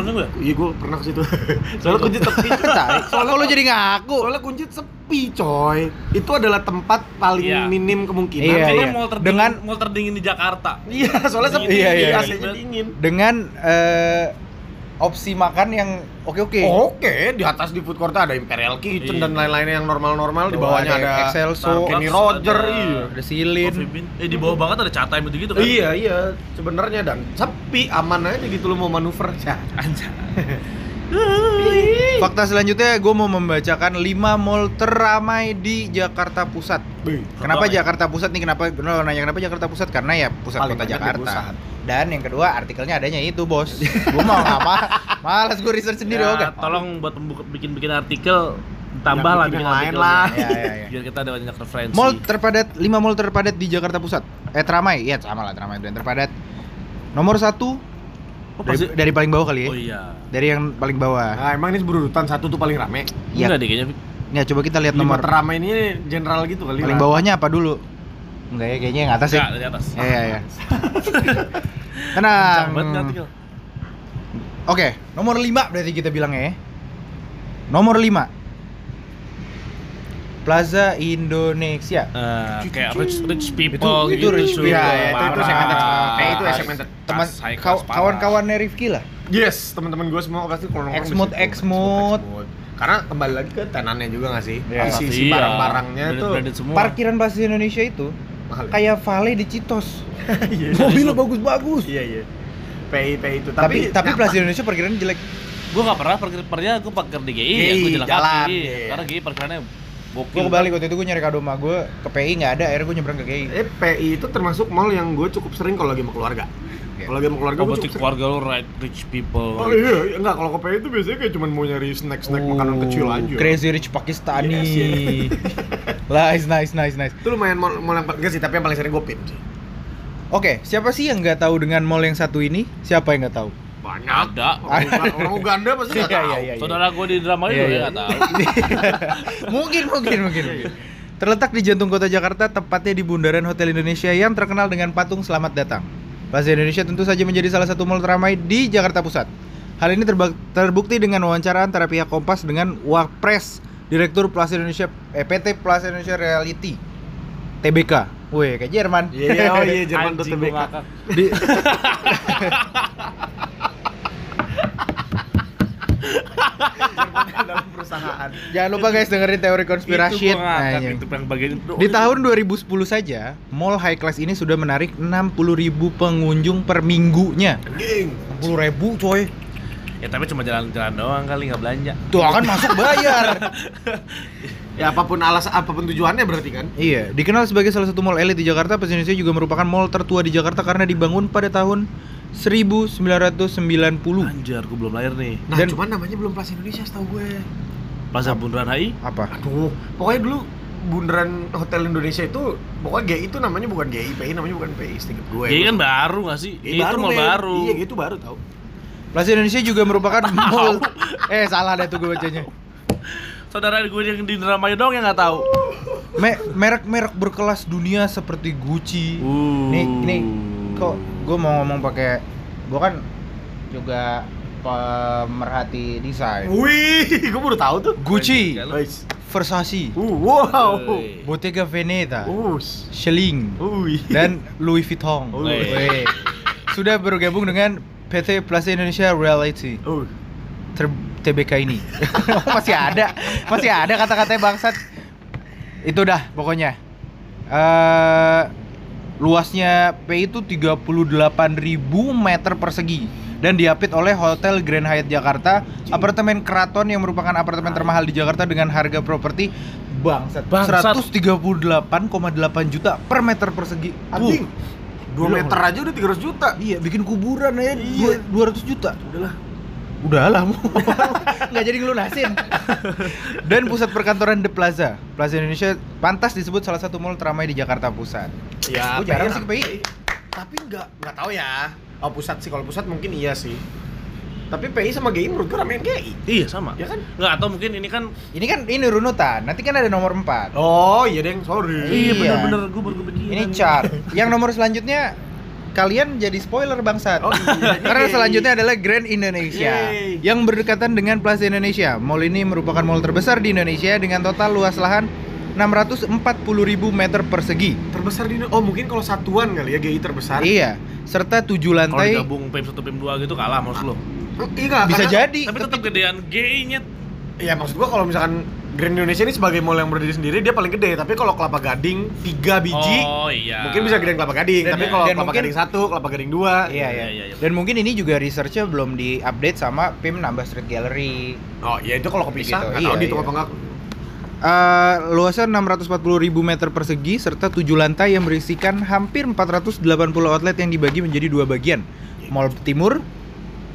nunggu ya Iya gue pernah ke situ. (laughs) Soalnya kunci sepi. Tai. soalnya lo jadi ngaku Soalnya kunci sepi coy. Itu adalah tempat paling Iya. minim kemungkinan. Iya, Soalnya iya. mall terdingin, Dengan- mall terdingin di Jakarta Iya, soalnya sepi. Iya, iya, iya. AC-nya dingin. dengan eh, opsi makan yang oke oke Oke, di atas di food court ada Imperial Kitchen Iya. dan lain-lainnya yang normal-normal, di Bawah bawahnya ada ada Excelso, Kenny Roger, ada- iya. ada silin eh di bawah banget ada cat time gitu gitu kan Iya, iya, sebenarnya dan sepi, aman aja gitu lo mau manuver. Ya. (laughs) fakta selanjutnya gue mau membacakan 5 mall teramai di Jakarta Pusat Kenapa. Jakarta Pusat nih? Kenapa lo nanya kenapa Jakarta Pusat? Karena ya pusat Paling kota Jakarta. pusat. Dan yang kedua artikelnya adanya itu bos. (laughs) gue mau apa? Malas gue research sendiri Ya, oke. tolong buat bikin-bikin artikel tambah lah bikin lain lah. (laughs) Ya, ya, ya. biar kita ada banyak referensi Mall terpadat 5 mall terpadat di Jakarta Pusat. Eh teramai, ya sama lah teramai dan terpadat. Nomor satu oh, dari, pasti dari paling bawah kali ya. oh iya Dari yang paling bawah. Nah, emang ini berurutan satu tuh paling rame. Iya. enggak deh kayaknya Ya coba kita lihat Lima nomor teramai ini general gitu kali. paling lah. bawahnya apa dulu? Enggak ya, kayaknya yang atas ya. enggak dari atas Iya, iya, iya. (laughs) Kencang Tenang. Oke, nomor 5 berarti kita bilangnya ya. Nomor 5. Plaza Indonesia. Eh, kayak rich rich Itu people itu gitu rich cuy. people. Iya, iya, itu- itu segmented. Kayak itu ya segmented. Teman Tas high kaw- class parah. kawan-kawannya Rifki lah. Yes, teman-teman gue semua pasti kalau nongkrong situ. Exmood. Exmood. Karena kembali lagi ke tenannya juga nggak sih? Iya. Isi isi Iya. barang-barangnya tuh. Parkiran Plaza Indonesia itu mahal. kayak Vale di Citos. (laughs) Iya. Mobilnya bagus-bagus. Iya iya. PI PI itu Tapi tapi nyaman. Plaza Indonesia parkirannya jelek. Gua nggak pernah parkir parkirnya gua parkir di GI, ya gua jalan, jalan, kaki. iya. Karena GI parkirannya Gue kebalik waktu itu gue nyari kado sama gue ke PI nggak ada, akhirnya gue nyebrang ke GI. Eh PI itu termasuk mall yang gue cukup sering kalau lagi sama keluarga. Iya. Kalau lagi sama keluarga Oh, gue cukup sering. keluarga lu right rich people. Oh iya, iya. enggak kalau ke PI itu biasanya kayak cuma mau nyari snack-snack makanan kecil aja. Oh, Crazy Rich Pakistani. Yes, (laughs) yes. nice, nice, nice, nice. Itu lumayan mall, mall yang enggak sih, tapi yang paling sering gue pin sih. Oke, siapa sih yang nggak tahu dengan mall yang satu ini? Siapa yang nggak tahu? Banyak. Ada. Orang, Uga- orang (laughs) Uganda pasti nggak Iya, tahu. iya, iya. Saudara gua di drama itu ya nggak tahu. (laughs) mungkin, mungkin, mungkin. mungkin. Terletak di jantung kota Jakarta, tepatnya di bundaran Hotel Indonesia yang terkenal dengan patung Selamat Datang. Plaza Indonesia tentu saja menjadi salah satu mall teramai di Jakarta Pusat. Hal ini terbukti dengan wawancara antara pihak Kompas dengan Wapres Direktur Plaza Indonesia eh, PT Plaza Indonesia Reality TBK. Wih, kayak Jerman. Iya, oh iya Jerman Anjing, ngakak. Di, (laughs) dalam perusahaan. jangan lupa guys dengerin teori konspirasi. Itu ngakak, Anjing. itu yang bagian itu. Di tahun 2010 saja, mall high class ini sudah menarik 60.000 pengunjung per minggunya. Anjing. 60.000 coy. Ya tapi cuma jalan-jalan doang kali nggak belanja. Tuh akan masuk bayar. (laughs) Ya apa pun alas apa pun tujuannya berarti kan. iya, dikenal sebagai salah satu mall elit di Jakarta, Plaza Indonesia juga merupakan mall tertua di Jakarta karena dibangun pada tahun 1990. Anjir, gua belum lahir nih. Nah, Dan- cuman namanya belum Plaza Indonesia setahu gue. Plaza Bundaran HI. Apa? Aduh, pokoknya dulu Bundaran Hotel Indonesia itu pokoknya GI itu namanya bukan GI, PI namanya bukan PI, seinget gue. Jadi kan baru nggak sih? GI itu mall baru. Iya, gitu baru tau. Plaza Indonesia juga merupakan mall Eh, salah deh tuh gue bacanya. (laughs) Saudara gue yang di dramanya dong yang nggak tahu. Me- merek-merek berkelas dunia seperti Gucci. Uh. Nih, nih kok gue mau ngomong pakai gue kan juga pemerhati desain. Wih, gue baru tahu tuh. Gucci. Versace, Uh, wow. Bottega Veneta, Ui. dan Louis Vuitton. Woi. Sudah bergabung dengan PT Plaza Indonesia Reality Uh. ter TBK ini. (laughs) Masih ada, masih ada kata-katanya bangsat. Itu dah pokoknya. eh luasnya P itu 38.000 meter persegi dan diapit oleh Hotel Grand Hyatt Jakarta, apartemen keraton yang merupakan apartemen termahal di Jakarta dengan harga properti bangsat, Bangsat. 138,8 juta per meter persegi. Anjing. 2 Gila, meter aja udah 300 juta. Iya, bikin kuburan aja Iya. dua- 200 juta. Udahlah. Udah lah, (laughs) nggak jadi ngelunasin. Dan pusat perkantoran The Plaza, Plaza Indonesia pantas disebut salah satu mall teramai di Jakarta Pusat. Ya, Gua jarang sih ke PI. Tapi nggak nggak tahu ya. Oh pusat sih kalau pusat mungkin iya sih. Tapi PI sama GI menurut gue ramein GI. Iya sama. Ya kan? Nggak atau mungkin ini kan Ini kan ini runutan, nanti kan ada nomor 4 Oh iya deng, sorry. Iya. bener-bener gue baru kepikiran. Ini chart. Yang nomor selanjutnya kalian jadi spoiler bangsat. Oh, iya. (laughs) Karena selanjutnya adalah Grand Indonesia Yeay. yang berdekatan dengan Plaza Indonesia. Mall ini merupakan mall terbesar di Indonesia dengan total luas lahan 640.000 meter persegi. Terbesar di Oh mungkin kalau satuan kali ya GI terbesar. Iya, serta tujuh Kalau lantai. digabung PM 1 PM 2 gitu kalah maksud lo. Iya nggak, Bisa karena- jadi. Tapi tetap gedean GI-nya. Iya maksud gua kalau misalkan Grand Indonesia ini sebagai mall yang berdiri sendiri dia paling gede. Tapi kalau Kelapa Gading tiga biji Oh iya. mungkin bisa gedein Kelapa Gading. Dan- tapi kalau dan Kelapa mungkin- Gading satu, Kelapa Gading dua. Iya, iya. Iya, iya, iya. Dan mungkin ini juga researchnya belum diupdate sama PIM nambah street gallery. Oh iya itu kalau kepisah Gitu, nggak iya, tahu iya. apa enggak. Eh, luasnya 640.000 meter persegi serta 7 lantai yang berisikan hampir 480 outlet yang dibagi menjadi dua bagian. Mall Timur,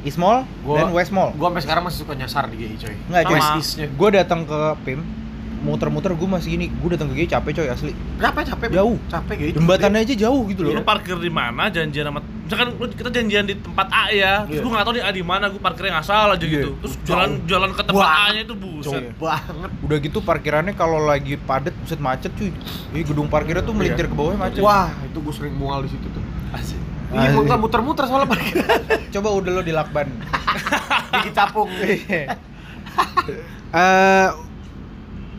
East Mall, Gua- dan West Mall. Gua sampai sekarang masih suka nyasar di GI coy. Nggak, coy. Gue datang ke PIM, muter-muter gue masih gini. Gue datang ke GI capek coy asli. Capek capek. Jauh. Capek GI. Jembatannya aja jauh gitu Lu loh. parkir di mana janjian sama misalkan lu kita janjian di tempat A ya. Terus Iya. gua nggak tahu nih A di mana, gua parkirnya ngasal aja Iya. gitu. Terus jalan jalan ke tempat. A-nya itu buset. Jauh banget. Udah gitu parkirannya kalau lagi padet buset macet cuy. Ini gedung parkirnya tuh melintir ke bawah macet. Wah, itu gue sering mual di situ tuh. Asik. Iya, Asik. gua nggak muter-muter soalnya (laughs) parkir. Coba udah lo di lakban. Gigi (laughs) capung. Eh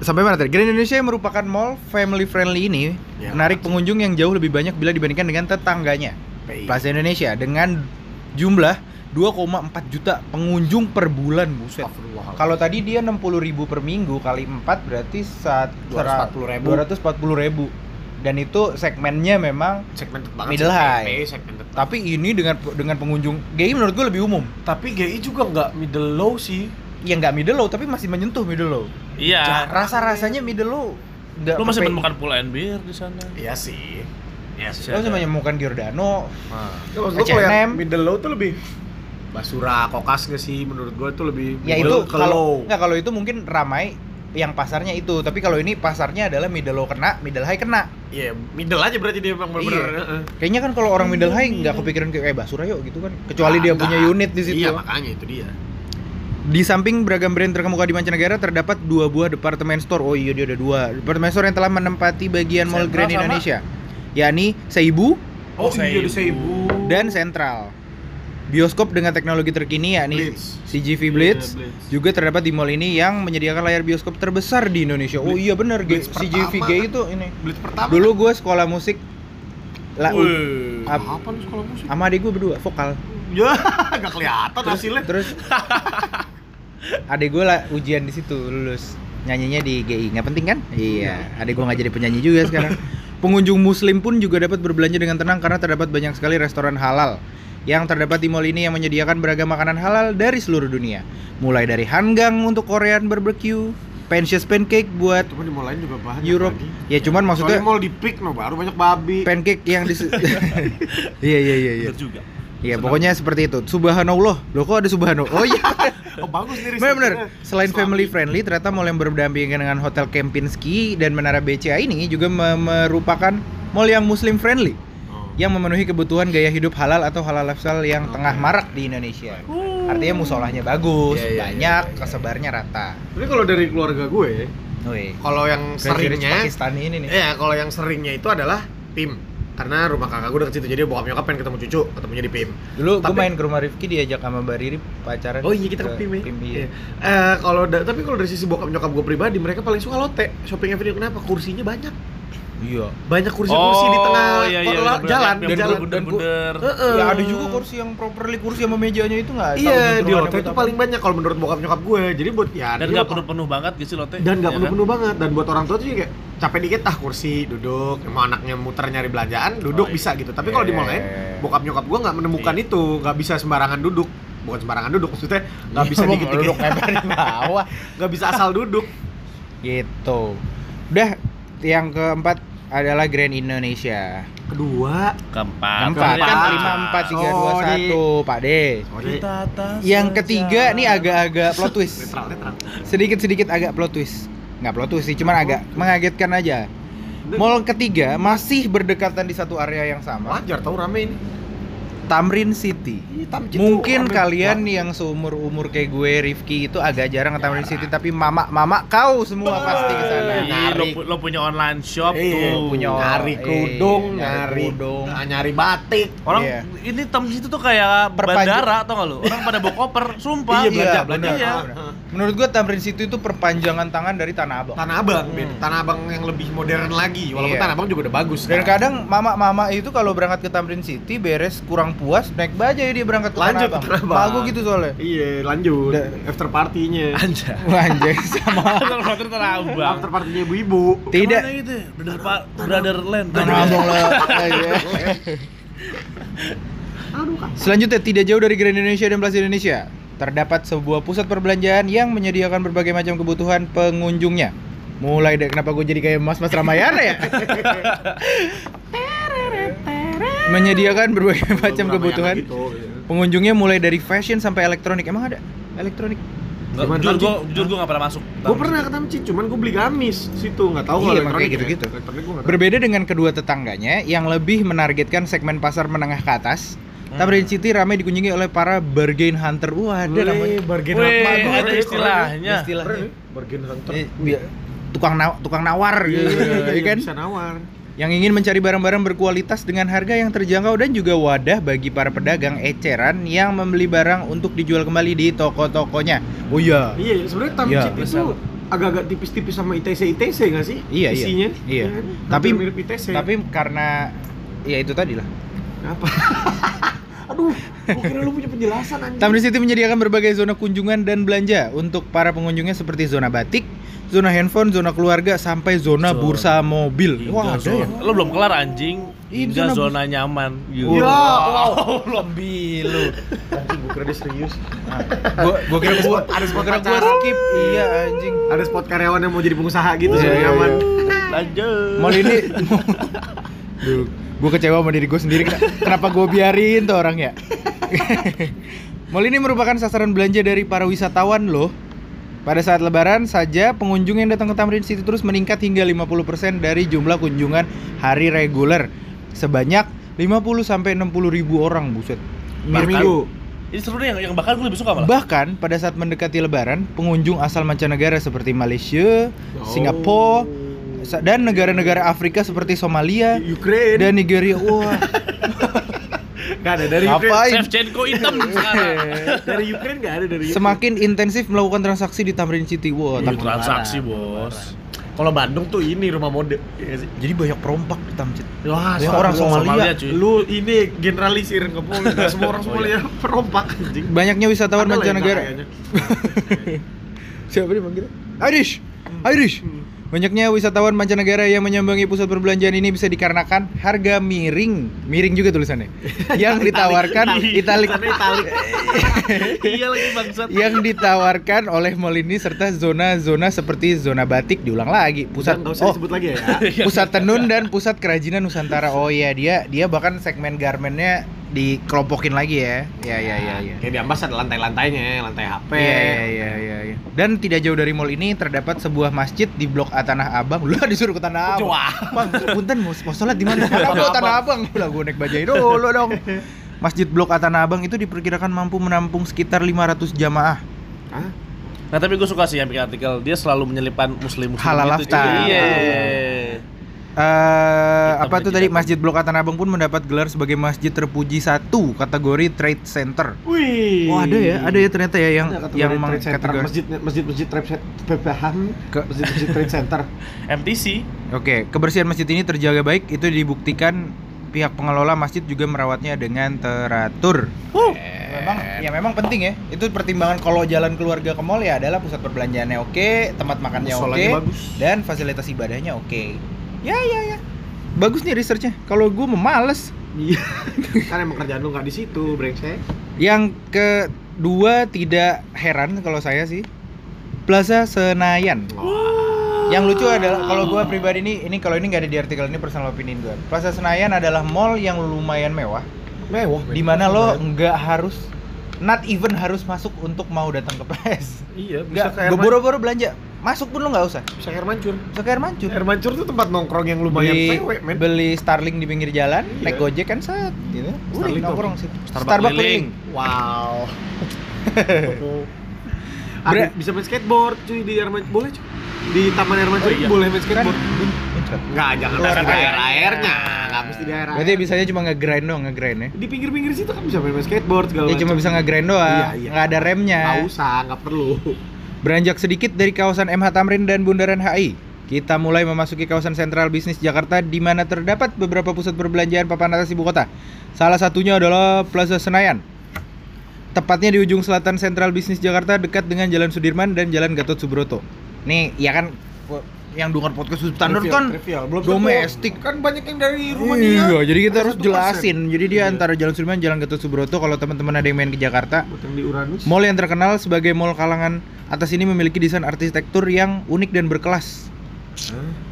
sampai mana tadi? Grand Indonesia yang merupakan mall family friendly ini Ya, menarik pengunjung yang jauh lebih banyak bila dibandingkan dengan tetangganya. PI. Plaza Indonesia dengan jumlah 2,4 juta pengunjung per bulan buset. Kalau tadi dia 60.000 per minggu kali 4 berarti saat 240.000. 240.000. Dan itu segmennya memang banget Middle high. PI segmented. Tapi ini dengan dengan pengunjung GI menurut gue lebih umum. Tapi GI juga nggak middle low sih. Ya nggak middle low tapi masih menyentuh middle low. Iya. Rasa-rasanya middle low nggak Lu masih menemukan pula NBR di sana. Iya sih. Iya sih. Lo sama menemukan Giordano, Nah. Ya, H&M. middle low tuh lebih Basura, kokas nggak sih menurut gua tuh lebih ya middle itu kalau nggak kalau itu mungkin ramai yang pasarnya itu tapi kalau ini pasarnya adalah middle low kena middle high kena Iya, middle aja berarti dia memang bener-bener. Iya. kayaknya kan kalau orang middle high nggak kepikiran kayak eh basura yuk gitu kan kecuali dia Ah, punya unit di situ Iya, makanya itu dia. di samping beragam brand terkemuka di mancanegara terdapat dua buah departemen store oh iya dia ada dua departemen store yang telah menempati bagian mall Grand sama- Indonesia yakni Seibu Oh, Oh, iya di Seibu. Seibu. dan Central bioskop dengan teknologi terkini yakni Blitz. CGV Blitz, Iya, Blitz. juga terdapat di mall ini yang menyediakan layar bioskop terbesar di Indonesia. Oh iya bener, G- Blitz CGV. G itu ini. Blitz pertama. Dulu gue sekolah musik lah ap- apa lu sekolah musik? sama adik gue berdua vokal. Ya, (laughs) enggak kelihatan hasilnya. Terus (laughs) adik gue lah ujian di situ lulus nyanyinya di GI nggak penting kan? Iya, adik gue nggak jadi penyanyi juga sekarang. (laughs) Pengunjung Muslim pun juga dapat berbelanja dengan tenang karena terdapat banyak sekali restoran halal yang terdapat di mall ini yang menyediakan beragam makanan halal dari seluruh dunia. Mulai dari hanggang untuk Korean barbecue, Pensius pancake buat Cuma di mall lain juga banyak Europe. lagi. Ya cuman Maksudnya maksudnya mall di Peak no baru banyak babi. pancake yang di (laughs) Iya iya iya iya. Bener juga. Iya, pokoknya seperti itu. Subhanallah. Loh kok ada subhanallah? Oh iya. (laughs) Oh bagus nih Bener bener. risetnya. Selain Islami. family friendly, ternyata mall yang berdampingan dengan Hotel Kempinski dan Menara BCA ini juga me- merupakan mall yang muslim friendly Oh. Yang memenuhi kebutuhan gaya hidup halal atau halal lifestyle yang tengah marak di Indonesia. Artinya musolahnya bagus, Iya, iya, banyak, iya, iya. kesebarnya rata. Tapi kalau dari keluarga gue, kalau yang seringnya Pakistani ini nih. Iya, kalau yang seringnya itu adalah PIM. Karena rumah kakak gue deket situ, jadi bokap nyokap pengen ketemu cucu, ketemunya di PIM. Dulu gue Tapi- main ke rumah Rifki diajak sama Mbak Riri pacaran. Oh iya kita ke PIM ya. PIM, iya. Iya. Eh, kalau da- tapi kalau dari sisi bokap nyokap gue pribadi, mereka paling suka lotte. Shopping Avenue kenapa? Kursinya banyak. Iya. Banyak kursi-kursi di tengah iya, iya, bener, jalan, yang jalan. bener-bener. Heeh. Ya ada juga kursi yang properly kursi sama mejanya itu nggak Iya, gitu di buat itu paling banyak kalau menurut bokap nyokap gue. Jadi buat ya Dan nggak penuh-penuh banget gitu lotte. dan nggak ya penuh-penuh banget dan buat orang tua tuh juga kayak capek dikit ah kursi duduk mau anaknya muter nyari belanjaan duduk Oh, iya. bisa gitu tapi kalau di mall lain Iya. bokap nyokap gua nggak menemukan Iya. itu nggak bisa sembarangan duduk bukan sembarangan duduk maksudnya nggak bisa Iya, dikit duduk dikit di bawah. nggak bisa asal duduk Gitu. Udah yang keempat adalah Grand Indonesia. kedua Keempat. Keempat kan keempat. lima empat tiga dua Sorry. satu, Pak atas Yang ketiga nih agak-agak plot twist. Sedikit-sedikit agak plot twist. Nggak plot twist sih, cuman agak mengagetkan aja. Mall ketiga masih berdekatan di satu area yang sama, wajar tau rame ini Tamrin City. Mungkin kalian yang seumur umur kayak gue, Rifki itu agak jarang ke Tamrin City, tapi mama mama kau semua pasti ke sana. Iya, lo, pu- lo punya online shop Iya, tuh. punya nyari eh, kerudung nyari nyari kerudung. nah, nyari batik Orang Iya. ini tem situ tuh kayak Perpanjang- bandara tau gak lo? Orang pada bawa koper, sumpah. Iya, belanja, Iya, belanja. Menurut gue Tamrin City itu perpanjangan tangan dari Tanah Abang. Tanah Abang, Hmm. beda. Tanah Abang yang lebih modern lagi. Walaupun Iya. Tanah Abang juga udah bagus. Dan kadang mama-mama itu kalau berangkat ke Tamrin City beres kurang puas naik bajai dia berangkat ke lanjut Tanah Abang. Tanah Abang. Gitu soalnya. Iya, lanjut. Udah. After party-nya. Anjay. (laughs) Anjay sama Kalau motor Tanah Abang. After party-nya ibu-ibu. tidak Ke mana gitu? Brotherland. Tanah Abang lah. (laughs) Aduh. Selanjutnya tidak jauh dari Grand Indonesia dan Plaza Indonesia terdapat sebuah pusat perbelanjaan yang menyediakan berbagai macam kebutuhan pengunjungnya. Mulai dari kenapa gue jadi kayak mas-mas Ramayana ya? (laughs) menyediakan berbagai macam Ramayana kebutuhan gitu, iya. pengunjungnya mulai dari fashion sampai elektronik. Emang ada elektronik? Nggak, Gimana jujur gua jujur gua nggak pernah masuk. Gue pernah ke Tamcid, cuman gue beli gamis situ, nggak tahu Iya, elektronik kayak gitu-gitu. ya. Elektronik. Berbeda dengan kedua tetangganya yang lebih menargetkan segmen pasar menengah ke atas. Tamrin City ramai dikunjungi oleh para bargain hunter. Wah, ada Wih, namanya. bargain Wih, apa? Bagus, ada istilahnya. Istilahnya. Ya? bargain hunter. Eh, bi- tukang naw- tukang nawar gitu, Iya, ya (laughs) kan? Bisa nawar. Yang ingin mencari barang-barang berkualitas dengan harga yang terjangkau dan juga wadah bagi para pedagang eceran yang membeli barang untuk dijual kembali di toko-tokonya. Oh iya. Iya, sebenarnya Iya, Tamcid itu agak-agak tipis-tipis sama ITC ITC nggak sih? Iya, iya. Isinya. Iya. kan? Tapi mirip ITC. tapi karena ya itu tadi lah. apa? (laughs) Aduh, gua kira lu punya penjelasan anjing. Tamrin City menyediakan berbagai zona kunjungan dan belanja untuk para pengunjungnya seperti zona batik, zona handphone, zona keluarga sampai zona Zona- bursa mobil. Hingga Wah, ada ya. zona- Lo belum kelar anjing. Hingga zona zona nyaman. Ya, Wow. wow. lebih lu. Anjing, gua kira dia serius. gua gua kira gua spot- ada spot kira gua pacaran. skip. Iya anjing. Ada spot karyawan yang mau jadi pengusaha gitu, Iya, supaya iya, nyaman. Lanjut. Mall ini (laughs) Duh, gue kecewa sama diri gue sendiri Kenapa gue biarin tuh orang ya (laughs) Mall ini merupakan sasaran belanja dari para wisatawan loh Pada saat lebaran saja pengunjung yang datang ke Tamrin City terus meningkat hingga 50% dari jumlah kunjungan hari reguler Sebanyak 50 sampai 60 ribu orang buset Per minggu. Ini seru nih yang, yang bahkan gue lebih suka malah. Bahkan pada saat mendekati lebaran Pengunjung asal mancanegara seperti Malaysia, Oh. Singapura Dan negara-negara Afrika seperti Somalia Ukraine. dan Nigeria (laughs) wah Nggak ada dari Ukraine. Ngapain? Shevchenko hitam (laughs) sekarang. Dari Ukraine nggak ada dari Ukraine. Semakin intensif melakukan transaksi di Tamrin City. Wah, Iya, tak- transaksi, bos. Kalau Bandung tuh ini rumah mode. Iya sih. jadi banyak perompak di Tamcit. Wah, Banyak so- orang lu- Somalia. cuy. Lu ini generalisir. Nggak semua orang (laughs) Oh, Somalia perompak anjing. Banyaknya wisatawan mancanegara. Siapa dia manggilnya? Irish. Irish. Banyaknya wisatawan mancanegara yang menyambangi pusat perbelanjaan ini bisa dikarenakan harga miring, miring juga tulisannya, (laughs) yang ditawarkan italik. (laughs) Iya lagi bangsat. yang ditawarkan oleh mall ini serta zona-zona seperti zona batik diulang lagi, pusat Nggak oh disebut lagi ya. (laughs) pusat tenun dan pusat kerajinan Nusantara. Oh iya dia dia bahkan segmen garmennya dikelompokin lagi ya. Ya ya ya ya. Kayak di Ambas ada lantai-lantainya, lantai HP. Iya iya iya iya iya. Dan tidak jauh dari mall ini terdapat sebuah masjid di Blok A Tanah Abang. Lu (laughs) disuruh ke Tanah Abang. Wah. Bang, punten mau, mau sholat di mana? (laughs) Gua Tanah Abang. Lah gua naik bajai dulu dong. Masjid Blok A Tanah Abang itu diperkirakan mampu menampung sekitar 500 jamaah. Hah? Nah tapi gue suka sih yang bikin artikel dia selalu menyelipkan muslim muslim Halal gitu. lifestyle. cuy. Iya. Eh Hitam apa tuh tadi. Masjid Blok Tanah Abang pun mendapat gelar sebagai masjid terpuji satu kategori Trade Center. Wih. Oh ada ya, ada ya ternyata ya yang Ada kategori yang trade center, kategori. masjid masjid masjid trade center (laughs) masjid masjid trade center MTC. Oke, kebersihan masjid ini terjaga baik itu dibuktikan pihak pengelola masjid juga merawatnya dengan teratur. Memang ya memang penting ya. Itu pertimbangan kalau jalan keluarga ke mall ya adalah pusat perbelanjaannya oke, tempat makannya oke, bagus. dan fasilitas ibadahnya oke. Ya ya ya. Bagus nih researchnya. Kalau gue memales. iya (laughs) kan emang kerjaan lu nggak di situ brengsek Yang kedua tidak heran kalau saya sih Plaza Senayan. Yang lucu adalah kalau gua pribadi ini ini kalau ini nggak ada di artikel ini personal opinion gua. Plaza Senayan adalah mall yang lumayan mewah mewah di mana lo nggak harus not even harus masuk untuk mau datang ke PS. iya bisa ke air gue boro-boro belanja. Masuk pun lo nggak usah. bisa ke air mancur Bisa ke air mancur. air mancur tuh tempat nongkrong yang lumayan beli, men beli Starling di pinggir jalan, Iya. naik Gojek kan set gitu. Udah Starling nongkrong tuh. situ. Starbucks Starbucks keliling. keliling. wow (laughs) Ada, bisa main skateboard cuy di air mancur boleh cuy di taman air mancur Oh, iya. boleh main Kan skateboard muncrat. Enggak, jangan Keluar di air. air airnya nggak mesti di air air Berarti bisanya cuma nge-grind doang, nge-grind ya. di pinggir-pinggir situ kan bisa main, skateboard segala Ya cuma macam. bisa nge-grind doang, Iya, iya. nggak ada remnya. nggak usah nggak perlu Beranjak sedikit dari kawasan MH Tamrin dan Bundaran HI, kita mulai memasuki kawasan sentral bisnis Jakarta di mana terdapat beberapa pusat perbelanjaan papan atas ibu kota. Salah satunya adalah Plaza Senayan. Tepatnya di ujung selatan sentral bisnis Jakarta dekat dengan Jalan Sudirman dan Jalan Gatot Subroto. Nih, ya kan yang dengar podcast standar Trivial, kan trivial. Belum domestik. kan banyak yang dari rumah dia Iya, jadi kita harus jelasin. Jadi dia Iya. antara Jalan Sudirman Jalan Gatot Subroto kalau teman-teman ada yang main ke Jakarta, yang di Uranus Mall yang terkenal sebagai mall kalangan atas ini memiliki desain arsitektur yang unik dan berkelas.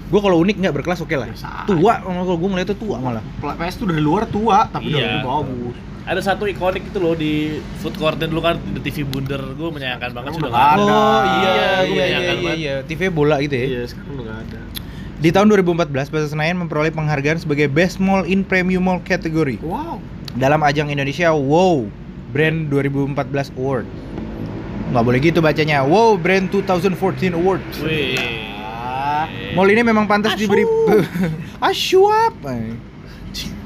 Gue kalau unik nggak berkelas oke lah. Biasa Tua, kalau gue ngeliatnya tua malah. PS tuh dari luar tua tapi Iya. dari bagus Ada satu ikonik itu loh di food courtnya dulu kan di TV Bunder. Gue menyayangkan banget sudah udah nggak ada. Oh iya Iya, iya iya iya, banget. iya. TV bola gitu ya. iya sekarang udah nggak ada Di tahun 2014 Plaza Senayan memperoleh penghargaan sebagai Best Mall in Premium Mall kategori wow dalam ajang Indonesia Wow Brand 2014 Award. Nggak boleh gitu bacanya. Wow Brand 2014 Award. Wih. Mall ini memang pantas diberi (laughs) Asyuap.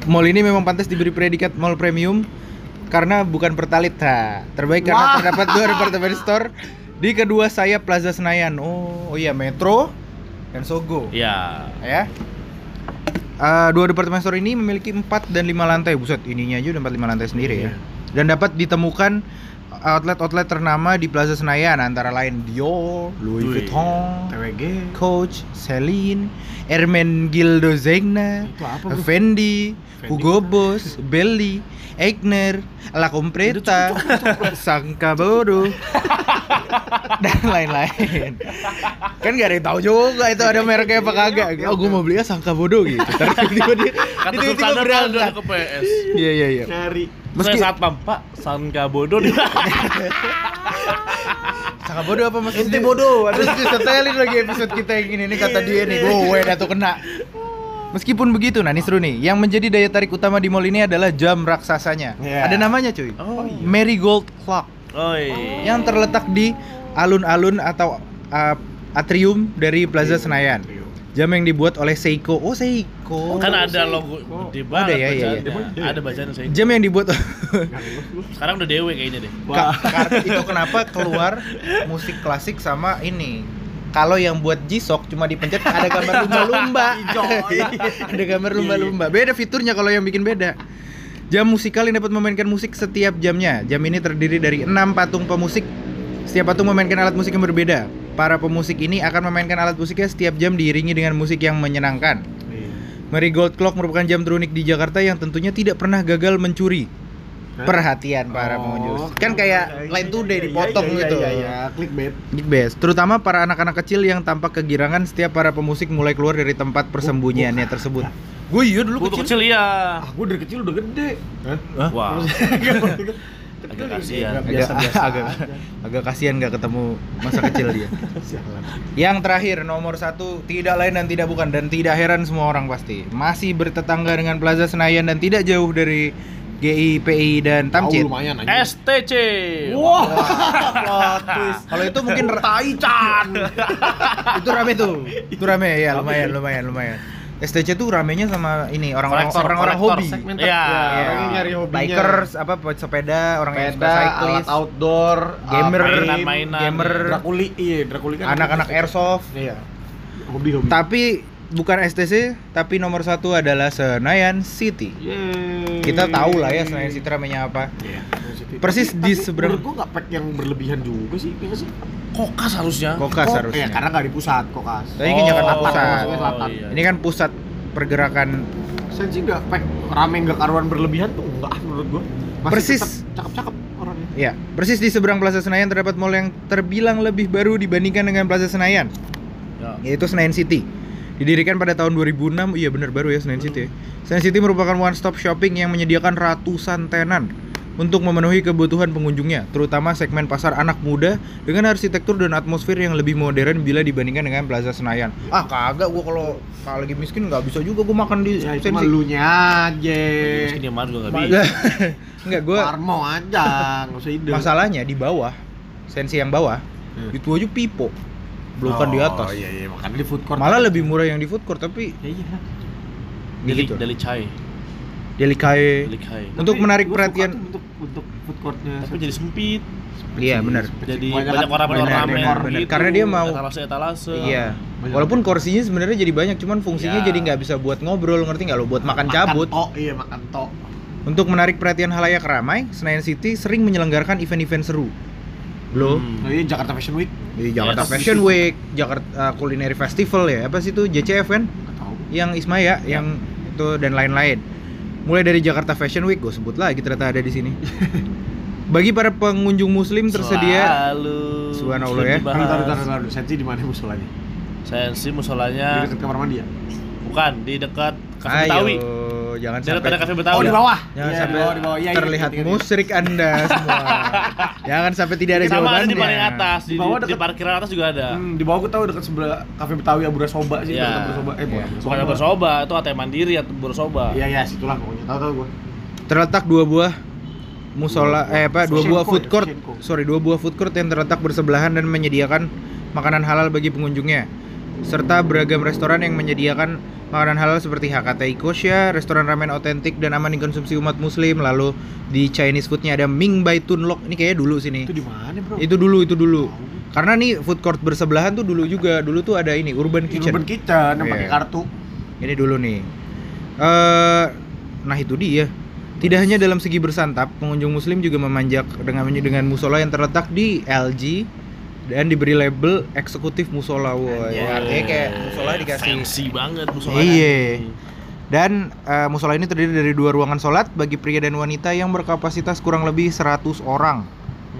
Mall ini memang pantas diberi predikat mall premium karena bukan pertalit. Ha, terbaik karena Wah. terdapat dua department store di kedua sayap Plaza Senayan. Oh, oh iya Metro dan Sogo. Ya. Ya. Eh, dua departemen store ini memiliki 4 dan 5 lantai. Buset, ininya aja udah 4 5 lantai sendiri ya. Iya. Dan dapat ditemukan outlet-outlet ternama di Plaza Senayan antara lain Dior, Louis. Vuitton, TWG Coach, Celine, Ermenegildo Zegna, apa? Fendi, Fendi. Hugo Boss, Belly, Eigner, La Compreta, Sangka Bodo, dan lain-lain. Kan gak ada yang tahu juga itu ada mereknya apa kagak. Oh, gue mau beli ya Sangka Bodo gitu. Terus tiba-tiba dia Kata tiba-tiba Sultan berangkat. ke PS. Iya iya iya. nyari Meski saat Pak Sanka bodoh di (laughs) Sangka Bodo apa mas? Ente bodoh, Terus disetelin lagi episode kita yang ini nih kata dia nih. Gue udah tuh kena. Meskipun begitu, nah ini seru nih. Yang menjadi daya tarik utama di mall ini adalah jam raksasanya. Iya. Ada namanya cuy. Oh, iya. Marigold Clock Oh iya. yang terletak di alun-alun atau uh, atrium dari Plaza Senayan. Jam yang dibuat oleh Seiko. Oh, Seiko. Kan ada Seiko. logo Oh, gede ada ya, iya, iya. bacaannya. Ada bacaan saya. Jam yang dibuat (laughs) Sekarang udah dewe kayaknya deh. Ka- itu kenapa keluar musik klasik sama ini. Kalau yang buat G-Shock cuma dipencet ada gambar lumba-lumba. (laughs) (laughs) ada gambar lumba-lumba. Beda fiturnya kalau yang bikin beda. Jam musikal yang dapat memainkan musik setiap jamnya. Jam ini terdiri dari enam patung pemusik. Setiap patung memainkan alat musik yang berbeda. Para pemusik ini akan memainkan alat musiknya setiap jam diiringi dengan musik yang menyenangkan. Marigold Clock merupakan jam terunik di Jakarta yang tentunya tidak pernah gagal mencuri Hah? perhatian para Oh, pengunjung. Kan kayak Line Today Iya, dipotong iya, gitu. Iya, iya, clickbait. Geekbase, terutama para anak-anak kecil yang tampak kegirangan setiap para pemusik mulai keluar dari tempat persembunyiannya tersebut. Gue iya dulu Waktu kecil ya. Ah, gua dari kecil udah gede. Hah? Wah. Agak Agak kasihan. agak agak (laughs) agak kasihan nggak ketemu masa kecil dia. (laughs) Yang terakhir nomor satu tidak lain dan tidak bukan dan tidak heran semua orang pasti masih bertetangga dengan Plaza Senayan dan tidak jauh dari GIPI dan Tamcit. lumayan aja. STC. Wah, twist. Kalau itu mungkin (laughs) Tai-chan. itu rame tuh. Itu rame ya lumayan lumayan lumayan. STC tuh ramenya sama ini orang-orang orang-orang hobi. Iya, Ya. orang yang nyari hobinya. Bikers, apa sepeda, orang yang suka Sepeda, cyclist, alat outdoor, gamer, uh, mainan-mainan. gamer, Drakuli, iya, Drakuli kan. anak-anak airsoft. Iya. Hobi-hobi. Tapi bukan STC, tapi nomor satu adalah Senayan City. Yeay. Kita tahu lah ya Senayan City ramenya apa. Iya. Persis di Tapi seberang- gua nggak pack yang berlebihan juga sih, nggak sih? Kokas harusnya. Kokas Kok- harusnya. Iya, karena nggak di pusat, kokas. Tapi kan Jakarta Oh, Pusat. selatan. iya. Ini kan pusat pergerakan Saya sih nggak pack rame nggak karuan berlebihan tuh enggak menurut gua. Persis. tetap cakep-cakep orangnya. Ya, persis di seberang Plaza Senayan terdapat mall yang terbilang lebih baru dibandingkan dengan Plaza Senayan, Ya. yaitu Senayan City. Didirikan pada tahun 2006, iya benar baru ya Senayan City. ya. Senayan City merupakan one stop shopping yang menyediakan ratusan tenan untuk memenuhi kebutuhan pengunjungnya, terutama segmen pasar anak muda dengan arsitektur dan atmosfer yang lebih modern bila dibandingkan dengan Plaza Senayan. Ah kagak, gua kalau kalau lagi miskin nggak bisa juga gua makan di Ya Sensi. mah lunya aja. Miskin dia marah juga nggak bisa. (laughs) Enggak, gua Parmo aja, nggak usah ide. masalahnya di bawah sensi yang bawah Hmm. itu aja pipo bukan di atas Oh iya iya, makanya di food court. malah lebih murah yang di food court tapi Ya iya. Gitu deli chai. Delikae Deli chai. Untuk Tapi menarik perhatian. untuk untuk food courtnya. Tapi jadi sempit. Iya, benar. Jadi Banyak banyak orang benar, orang benar, benar. gitu. Karena dia mau- etalase etalase. iya Banyak walaupun orang. kursinya sebenarnya jadi banyak cuman fungsinya Ya. jadi nggak bisa buat ngobrol ngerti nggak lo buat makan cabut Oh iya makan tok. untuk menarik perhatian halayak ramai Senayan City sering menyelenggarkan event-event seru lo Hmm. Oh iya Jakarta Fashion Week. di Jakarta Yes. Fashion Week Jakarta uh, Culinary Festival ya apa sih itu JCF kan yang Ismaya yang itu dan lain-lain. Mulai dari Jakarta Fashion Week, gue sebut lagi ternyata ada di sini. Bagi para pengunjung muslim tersedia Selalu. Subhanallah ya. Bentar bentar bentar. Sensi di mana musolanya? Sensi Di musolanya dekat kamar mandi ya? bukan di dekat Ayo, Betawi. Jangan dekat sampai Cafe Betawi. Oh di bawah. Jangan Iya, sampai di bawah di bawah. Iya, iya, terlihat ingat, ingat. musrik Anda semua. (laughs) jangan sampai tidak ada Sama ada jawabannya. di paling atas, di, Di bawah di, di deket- parkiran atas juga ada. Hmm, di bawah gue tahu dekat sebelah kafe Betawi Abura Soba sih, Iya. dekat Abura Soba. Eh, bukan Iya. Bukan ada bersoba, itu ATM Mandiri atau bersoba. Iya iya, situlah pokoknya. Tahu tahu gue. Terletak dua buah musola eh apa dua buah Shenko food ya, court sorry dua buah food court yang terletak bersebelahan dan menyediakan makanan halal bagi pengunjungnya serta beragam restoran yang menyediakan makanan halal seperti HKTI Kosya, restoran ramen otentik dan aman dikonsumsi umat muslim. Lalu di Chinese foodnya ada Ming Bai Tun Lok. Ini kayaknya dulu sini Itu di mana, Bro? itu dulu itu dulu. Karena nih food court bersebelahan tuh dulu juga. Dulu tuh ada ini Urban Kitchen. Urban Kitchen yang Iya. pakai kartu. ini dulu nih. Eh nah itu dia. Tidak hanya dalam segi bersantap, pengunjung muslim juga memanjak dengan dengan musola yang terletak di LG dan diberi label eksekutif musola. Wah, Anjay. ya, artinya kayak musola dikasih fancy banget musolanya. Iya. Dan eh, musola ini terdiri dari dua ruangan sholat bagi pria dan wanita yang berkapasitas kurang lebih 100 orang.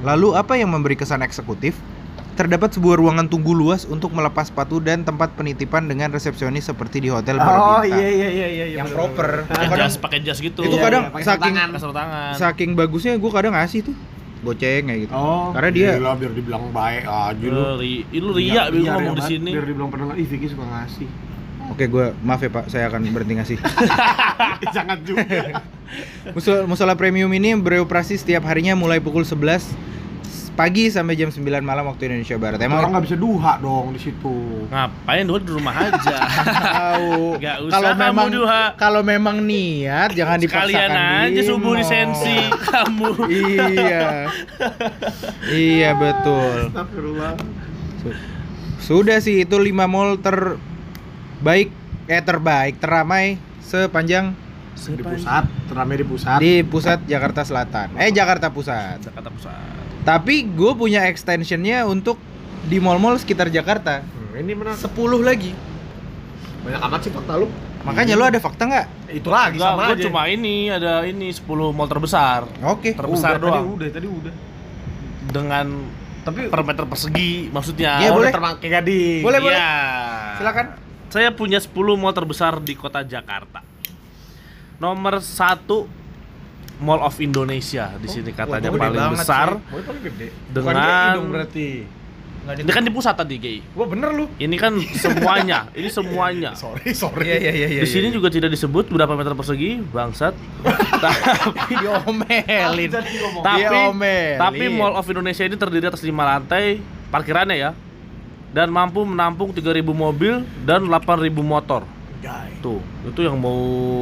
Lalu apa yang memberi kesan eksekutif? Terdapat sebuah ruangan tunggu luas untuk melepas sepatu dan tempat penitipan dengan resepsionis seperti di hotel Oh berbintang. iya iya iya iya. Yang bener, proper. Pakai jas, pakai jas gitu. itu Iya, kadang iya, saking tangan. saking bagusnya gue kadang ngasih tuh goceng kayak gitu. Oh, Karena dia- gila, biar dibilang baik aja lu. Lu, lu ria biar Iya, ngomong di sini. Biar dibilang pernah ih Vicky suka ngasih. Oke, gue maaf ya Pak, saya akan berhenti ngasih. (laughs) Jangan juga. Musola, musola premium ini beroperasi setiap harinya mulai pukul 11 pagi sampai jam 9 malam waktu Indonesia Barat. Orang Emang nggak bisa duha dong di situ. Ngapain dulu di rumah aja? (laughs) tahu. Usah Kalau memang duha. kalau memang niat jangan dipaksakan. Sekalian aja subuh di mall. sensi kamu. iya. iya betul. Sudah sih itu 5 mall terbaik eh terbaik, teramai sepanjang Di pusat, teramai di pusat. di pusat Jakarta Selatan. Eh Jakarta Pusat. Jakarta Pusat. Tapi gue punya extensionnya untuk di mall-mall sekitar Jakarta. Hmm, ini benar. 10 lagi. Banyak amat sih fakta lu. Makanya lu ada fakta nggak? Itu lagi Enggak, sama gua aja. cuma ini ada ini 10 mall terbesar Oke. Terbesar Udah, doang. Tadi udah, tadi udah. dengan Tapi per meter persegi maksudnya. Iya, oh, boleh. kayak gading. Boleh, boleh. Iya. Silakan. Saya punya 10 mall terbesar di kota Jakarta. Nomor satu Mall of Indonesia di sini katanya Wah, paling banget besar sih. Oh, paling gede. dengan- Bukan dong berarti. Ini kan di pusat tadi, Gay. Wah, bener lu. Ini kan semuanya, ini semuanya. (laughs) Sorry, sorry. Iya iya iya iya. Di sini juga tidak disebut berapa meter persegi, bangsat. (laughs) tapi diomelin. Tapi Diomelin. tapi Mall of Indonesia ini terdiri atas lima lantai parkirannya ya dan mampu menampung 3000 mobil dan 8000 motor. Guys. Tuh, itu yang mau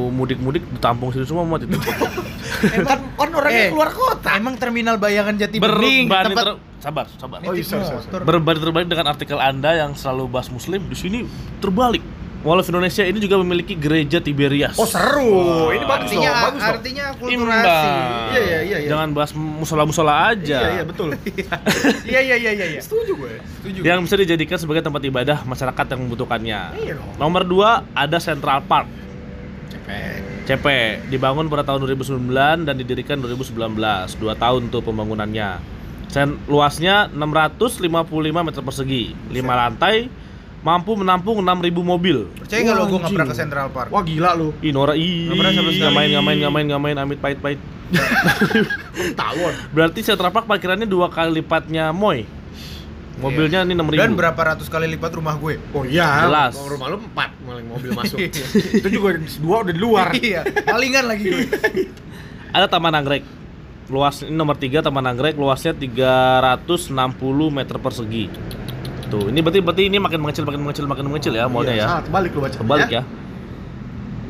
mudik-mudik ditampung sini semua muat itu. (laughs) kan, kan orangnya Eh, keluar kota. Emang terminal bayangan Jati Bening tempat ter- sabar, sabar. Oh, iya, sorry, sorry, sorry. motor. Berbanding terbalik dengan artikel Anda yang selalu bahas muslim, di sini terbalik. Mall of Indonesia ini juga memiliki gereja Tiberias. Oh, seru. Ini bagus artinya dong, bagus dong. artinya akulturasi. Imbang. Iya iya iya iya. Jangan bahas musola-musola aja. Iya, iya, betul. (laughs) Iya iya iya iya. iya. Setuju gue. Setuju. Yang bisa dijadikan sebagai tempat ibadah masyarakat yang membutuhkannya. Iya dong. Nomor 2 ada Central Park. CP dibangun pada tahun 2009 dan didirikan 2019. Dua tahun tuh pembangunannya. Sen luasnya 655 meter persegi, 5 lantai, mampu menampung 6000 mobil. Percaya nggak lo gue nggak pernah ke Central Park? Wah, gila lu. Ih Nora ih Nggak pernah sama sekali. ngamain ngamain ngamain ngamain amit pahit pahit. (laughs) Tawon. Berarti Central Park parkirannya dua kali lipatnya Moy. Mobilnya ini 6000. Dan berapa ratus kali lipat rumah gue? Oh iya. Jelas. Rumah lu empat maling mobil masuk. (laughs) Itu juga dua udah di luar. (laughs) iya. Palingan lagi gue. Ada Taman Anggrek. Luas ini nomor 3 Taman Anggrek luasnya 360 meter persegi. Tuh, ini berarti berarti ini makin mengecil makin mengecil makin mengecil ya mallnya ya. Salah, balik lu baca. Terbalik ya.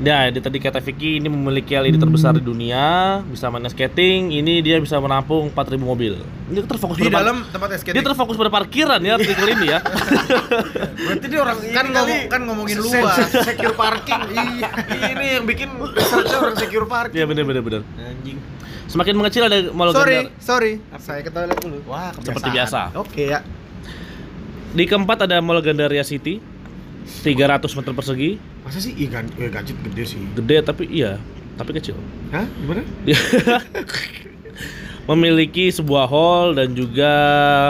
Nah, di tadi kata Vicky ini memiliki LED terbesar di dunia, bisa main skating, ini dia bisa menampung 4000 mobil. Ini terfokus Di pada dalam tempat SKT. dia terfokus pada parkiran ya artikel ini ya. (laughs) Berarti dia orang Kan ini ngomong- kan ngomongin se- luas. se- Secure parking. iya. Ini yang bikin orang secure parking. Iya benar benar benar. Anjing. Semakin mengecil ada mall Sorry, sorry. Saya ke toilet dulu. Wah, Seperti biasa. Oke ya. Di keempat ada Mall Gandaria City. 300 meter persegi, Masa sih? Iya, gan eh, ganjit gede sih. gede tapi iya, tapi kecil. Hah? Gimana? (laughs) Memiliki sebuah hall dan juga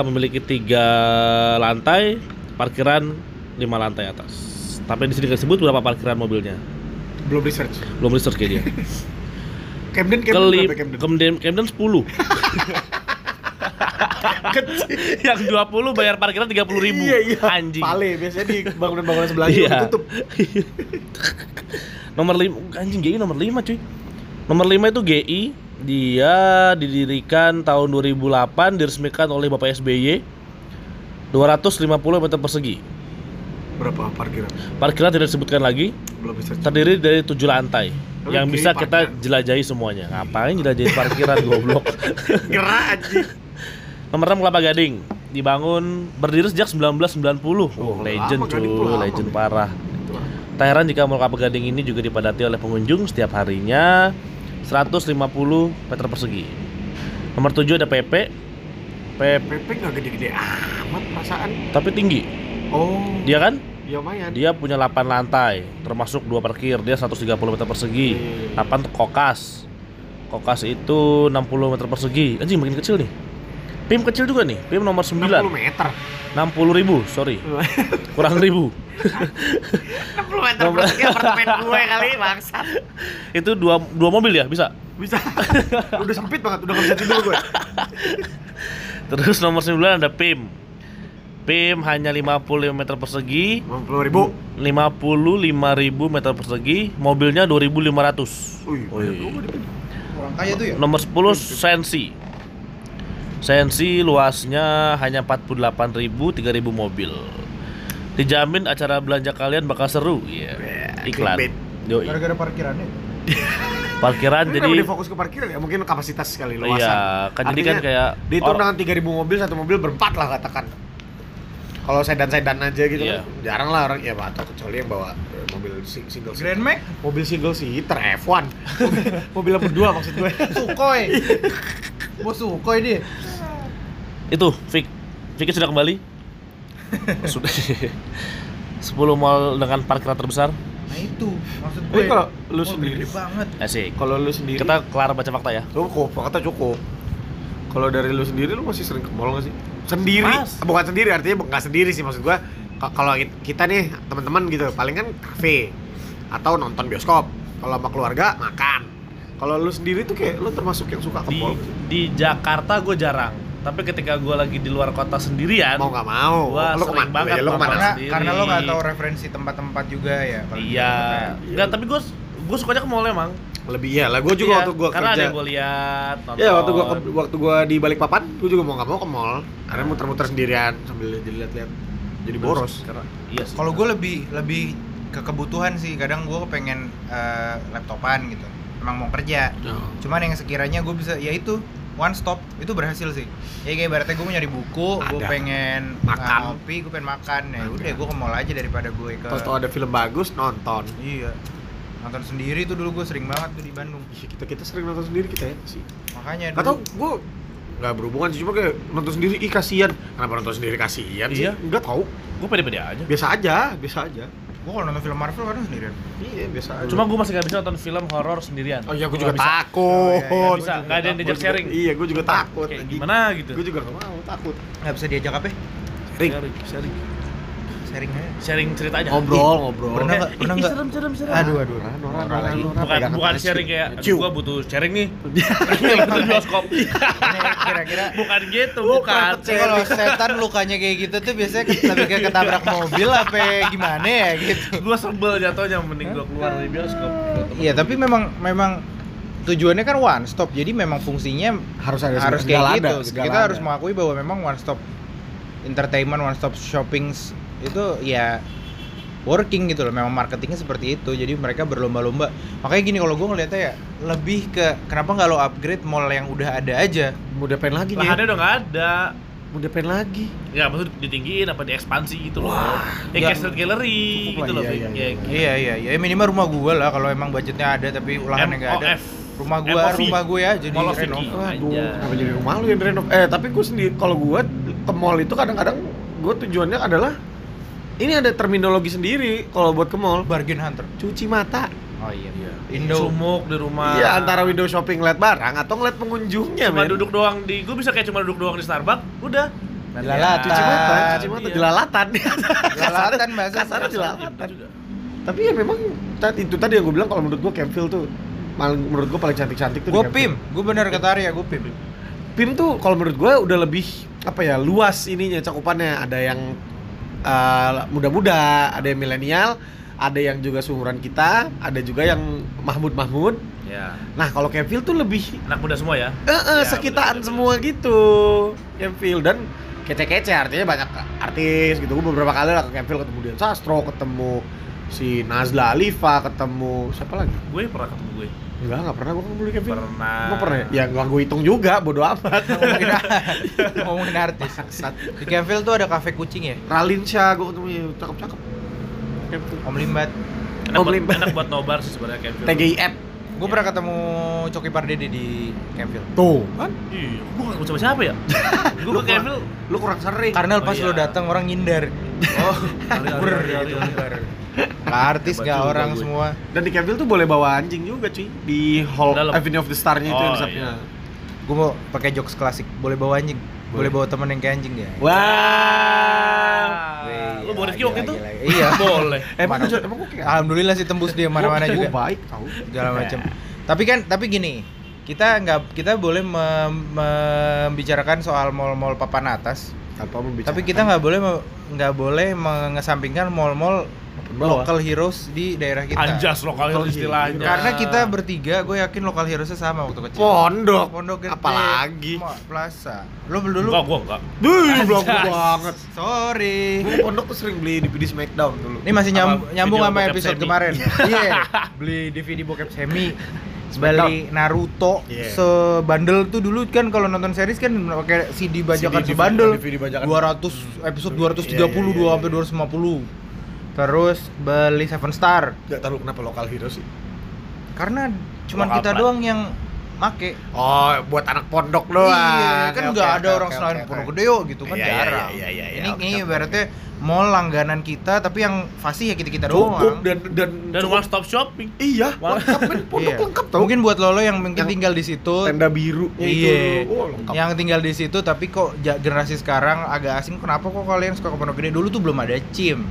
memiliki tiga lantai, parkiran lima lantai atas. Tapi di sini disebut berapa parkiran mobilnya. Belum research. Belum research kayak dia. (laughs) Camden Camden Kelip berapa Camden? Camden Camden (laughs) 10. Yang 20 bayar parkiran 30 ribu Iya, iya. anjing Pale biasanya di bangunan-bangunan sebelahnya Iya. tutup. (laughs) nomor 5 anjing GI nomor 5 cuy nomor 5 itu GI dia didirikan tahun 2008 diresmikan oleh Bapak SBY 250 meter persegi Berapa parkiran? parkiran tidak disebutkan lagi Belum research. terdiri dari tujuh lantai yang bisa kita jelajahi semuanya ngapain jelajahi parkiran goblok (laughs) Gerah anjing. Nomor 6 Kelapa Gading dibangun berdiri sejak 1990 oh, Oh, legend lama, cuy lama, legend men. parah Tak heran jika Mall Kelapa Gading ini juga dipadati oleh pengunjung setiap harinya 150 meter persegi. Nomor 7 ada PP. PP PP nggak gede-gede amat perasaan. tapi tinggi. Oh, Dia kan? ya lumayan. Dia punya 8 lantai, termasuk dua parkir. Dia 130 meter persegi. Hmm. 8 tuh kokas. Kokas itu 60 meter persegi. Anjing makin kecil nih. PIM kecil juga nih. PIM nomor 9. 60 meter. 60 ribu, sorry. (laughs) Kurang ribu. 60 meter persegi apartemen gue kali bangsat. Itu dua, dua mobil ya, bisa? Bisa. udah sempit banget, udah nggak bisa tidur gue. (laughs) Terus nomor 9 ada PIM. PIM hanya 55 meter persegi, 50 ribu. 55.000 meter persegi, mobilnya 2.500. Wih, Wih. Orang kaya tuh ya? Nomor 10 Sensi. Sensi luasnya hanya 48.000 3.000 mobil. Dijamin acara belanja kalian bakal seru. Iya. Iklan. clickbait. Yoi. Gara-gara parkirannya. (laughs) Parkiran jadi jadi fokus ke parkiran ya, mungkin kapasitas sekali luasan. Iya, kan jadi kan Artinya, kayak dihitung or- dengan 3000 mobil satu mobil berempat lah katakan. Kalau sedan-sedan aja gitu Iya. kan jarang lah orang ya atau kecuali yang bawa eh, mobil sing- single seater. Grand Max, Mobil single seater F1. mobil, mobil yang berdua maksud gue. (laughs) Sukhoi. Bos Sukhoi dia. itu Vic. Vicky sudah kembali. sudah. 10 mall dengan parkiran terbesar. Nah itu maksud Tapi gue. kalau lu sendiri banget. Asik. kalau lu sendiri Kita kelar baca fakta ya. cukup, kata cukup. Kalau dari lu sendiri lu masih sering ke mall nggak sih? Sendiri, Mas. bukan sendiri artinya bu- nggak sendiri sih maksud gua. Ka- Kalau kit- kita nih teman-teman gitu, paling kan kafe atau nonton bioskop. Kalau sama keluarga makan. Kalau lu sendiri tuh kayak lu termasuk yang suka ke Di mall. di Jakarta gue jarang. Tapi ketika gue lagi di luar kota sendirian, Mau nggak mau. Wah, lu sering ke mana? banget ya, lu ke mana? Karena sendiri. karena lo nggak tahu referensi tempat-tempat juga ya. Iya. Enggak, tapi gue gue sukanya ke mall emang. Lebih iya lah. Gua juga Iya, waktu gua karena ada kerja. yang gue lihat. Ya waktu ke, waktu gua di Balikpapan, gua juga mau nggak mau ke mall. Karena muter-muter sendirian sambil dilihat-lihat. Jadi boros. Karena iya sih. Kalau gue lebih lebih ke kebutuhan sih. Kadang gue pengen eh, laptopan gitu. Emang mau kerja. Oh. Cuman yang sekiranya gue bisa ya itu one stop itu berhasil sih. Ya kayak ibaratnya gue mau nyari buku, gue pengen Makan. uh, ngopi, gue pengen makan. Ya udah gue ke mall aja daripada gue ke Terus ada film bagus nonton. Iya. Nonton sendiri tuh dulu gue sering banget tuh di Bandung. Iya, kita kita sering nonton sendiri kita ya sih. Makanya Gak tau, gue nggak berhubungan sih, cuma kayak nonton sendiri, ih kasihan Kenapa nonton sendiri kasihan sih? Iya. Nggak tahu, gue pede-pede aja. biasa aja, biasa aja gue kalau nonton film Marvel kadang sendirian. Iya, biasa aja Cuma gue masih gak bisa nonton film horor sendirian. Oh iya, gue juga takut Oh, iya, iya, Nggak bisa, nggak ada yang diajak juga- sharing. Iya, gue juga takut Kayak gimana gitu. Gue juga gak mau, takut Nggak bisa diajak apa? Ring, Sharing, sharing. Sharing aja. Sharing cerita aja. ngobrol, ngobrol Pernah nggak? Pernah ih, nggak? serem, serem, serem. Aduh, aduh. Nora, Nora, Nora Nora. Nora, bukan bukan sharing kayak gue butuh sharing nih (laughs) Nonton bioskop Ini kira-kira bukan gitu bukan kalau setan lukanya kayak gitu tuh biasanya lebih kayak ketabrak mobil apa gimana ya gitu. gue sebel jatuhnya mending gue keluar dari bioskop Iya, tapi memang memang tujuannya kan one stop. Jadi memang fungsinya Harus ada harus kayak gitu. ada, Kita ada. harus mengakui bahwa memang one stop entertainment, one stop shopping itu ya working gitu loh. Memang marketingnya seperti itu. Jadi mereka berlomba-lomba. Makanya gini kalau gue ngeliatnya ya lebih ke kenapa nggak lo upgrade mall yang udah ada aja. Mau diapain lagi nih? udah nggak ada Mau diapain lagi? ya maksud ditinggiin apa diekspansi gitu loh ya street gallery gitu loh iya, iya, Ya, iya. Iya iya iya minimal rumah gue lah kalau emang budgetnya ada tapi ulahannya nggak ada. Rumah gua MOV. rumah gue ya jadi Mall renov. Anjay. kenapa jadi rumah lu yang renov? Eh, tapi gue sendiri, kalau gue ke mall itu kadang-kadang gue tujuannya adalah ini ada terminologi sendiri kalau buat ke mall Bargain hunter. cuci mata Oh iya. Iya. Indo. sumuk di rumah iya antara window shopping ngeliat barang atau ngeliat pengunjungnya cuma men. duduk doang di gue bisa kayak cuma duduk doang di Starbucks udah Jelalatan. cuci mata cuci mata Iya. jelalatan Jelalatan (laughs) bahasa. kasarnya Iya, jelalatan juga. tapi ya memang itu tadi yang gue bilang kalau menurut gue Campville tuh mal- menurut gue paling cantik-cantik tuh di Gue pim, gue bener kata Arya, gue pim. PIM tuh kalau menurut gue udah lebih apa ya luas ininya cakupannya ada yang uh, muda-muda ada yang milenial ada yang juga seumuran kita ada juga yang Mahmud Mahmud ya. Nah kalau Campville tuh lebih anak muda semua ya? Eh eh, Ya, sekitaan bener, bener, semua gitu Campville dan kece-kece artinya banyak artis gitu. Gue beberapa kali lah ke Campville ketemu Dian Sastro ketemu si Nazla Alifa ketemu siapa lagi? Gue pernah ketemu gue enggak enggak pernah. Gue ketemu di Campville pernah. Emang pernah. Ya? Ya nggak gue hitung juga, bodo amat. Ngomongin, (laughs) ngomongin artis. Di Campville tuh ada kafe kucing ya, Ralin Syah gue ketemu ya, cakep-cakep. Om Limbat. enak, Oh, buat, beli- enak buat nobar sih sebenarnya Campville TGIF Gue pernah ketemu Coki Pardede di Campville. Tuh. Kan iya gue gak sama siapa ya? (laughs) Gue ke Campville Lu kurang sering. Karena Oh, pas iya. lo datang orang ngindar. oh (laughs) Ber, gitu, Nggak artis gak orang gue. semua. Dan di Campville tuh boleh bawa anjing juga cuy Di hall Dalam. Avenue of the Star-nya itu Oh, yang resepnya iya. Gue mau pakai jokes klasik. Boleh bawa anjing. Boleh, bawa temen yang kayak anjing ya. Wah Wih, lu bawa Rifki waktu gila, itu. Iya. (laughs) boleh Emang emang gue kayak Alhamdulillah sih tembus dia mana-mana juga. baik tau segala macam. Tapi kan tapi gini, kita nggak kita boleh mem- membicarakan soal mall-mall papan atas, Tanpa membicarakan tapi kita nggak boleh nggak boleh mengesampingkan mall-mall bawah. local heroes di daerah kita. Anjas lokal Lokal istilahnya. Karena kita bertiga, gue yakin lokal heroesnya sama waktu kecil. Pondok. Pondok gede. Apalagi. Plaza. Lo dulu Enggak, gua enggak. Duh, belum Anjas. banget. Sorry. Gue pondok tuh sering beli DVD Smackdown dulu. Ini masih nyam- Apa, nyambung sama episode semi. kemarin. (laughs) Iya. Beli DVD bokep semi. (laughs) Beli Naruto Iya. sebandel tuh dulu kan kalau nonton series kan pakai CD bajakan CD, sebandel. DVD bajakan. 200 episode 230 Iya, iya, iya, dua sampai 250. Terus beli Seven Star Gak tahu kenapa lokal hero sih. karena cuman Lokal kita pride. doang yang make. Oh, buat anak pondok doang. Iya, kan nggak oke, ada oke, orang oke, selain oke. Pondok Gede yo gitu kan Iya, iya, jarang. iya, iya, iya, ini oke, ini ibaratnya mall langganan kita tapi yang fasih ya kita kita Cukup doang. dan dan Dan cukup- one stop shopping. Iya, lengkap (laughs) pondok Iya. lengkap tau. Mungkin buat lolo yang mungkin Yang tinggal di situ tenda biru Iya. itu. Oh, lengkap. yang tinggal di situ tapi kok generasi sekarang agak asing kenapa kok kalian suka ke Pondok Gede dulu tuh belum ada CIM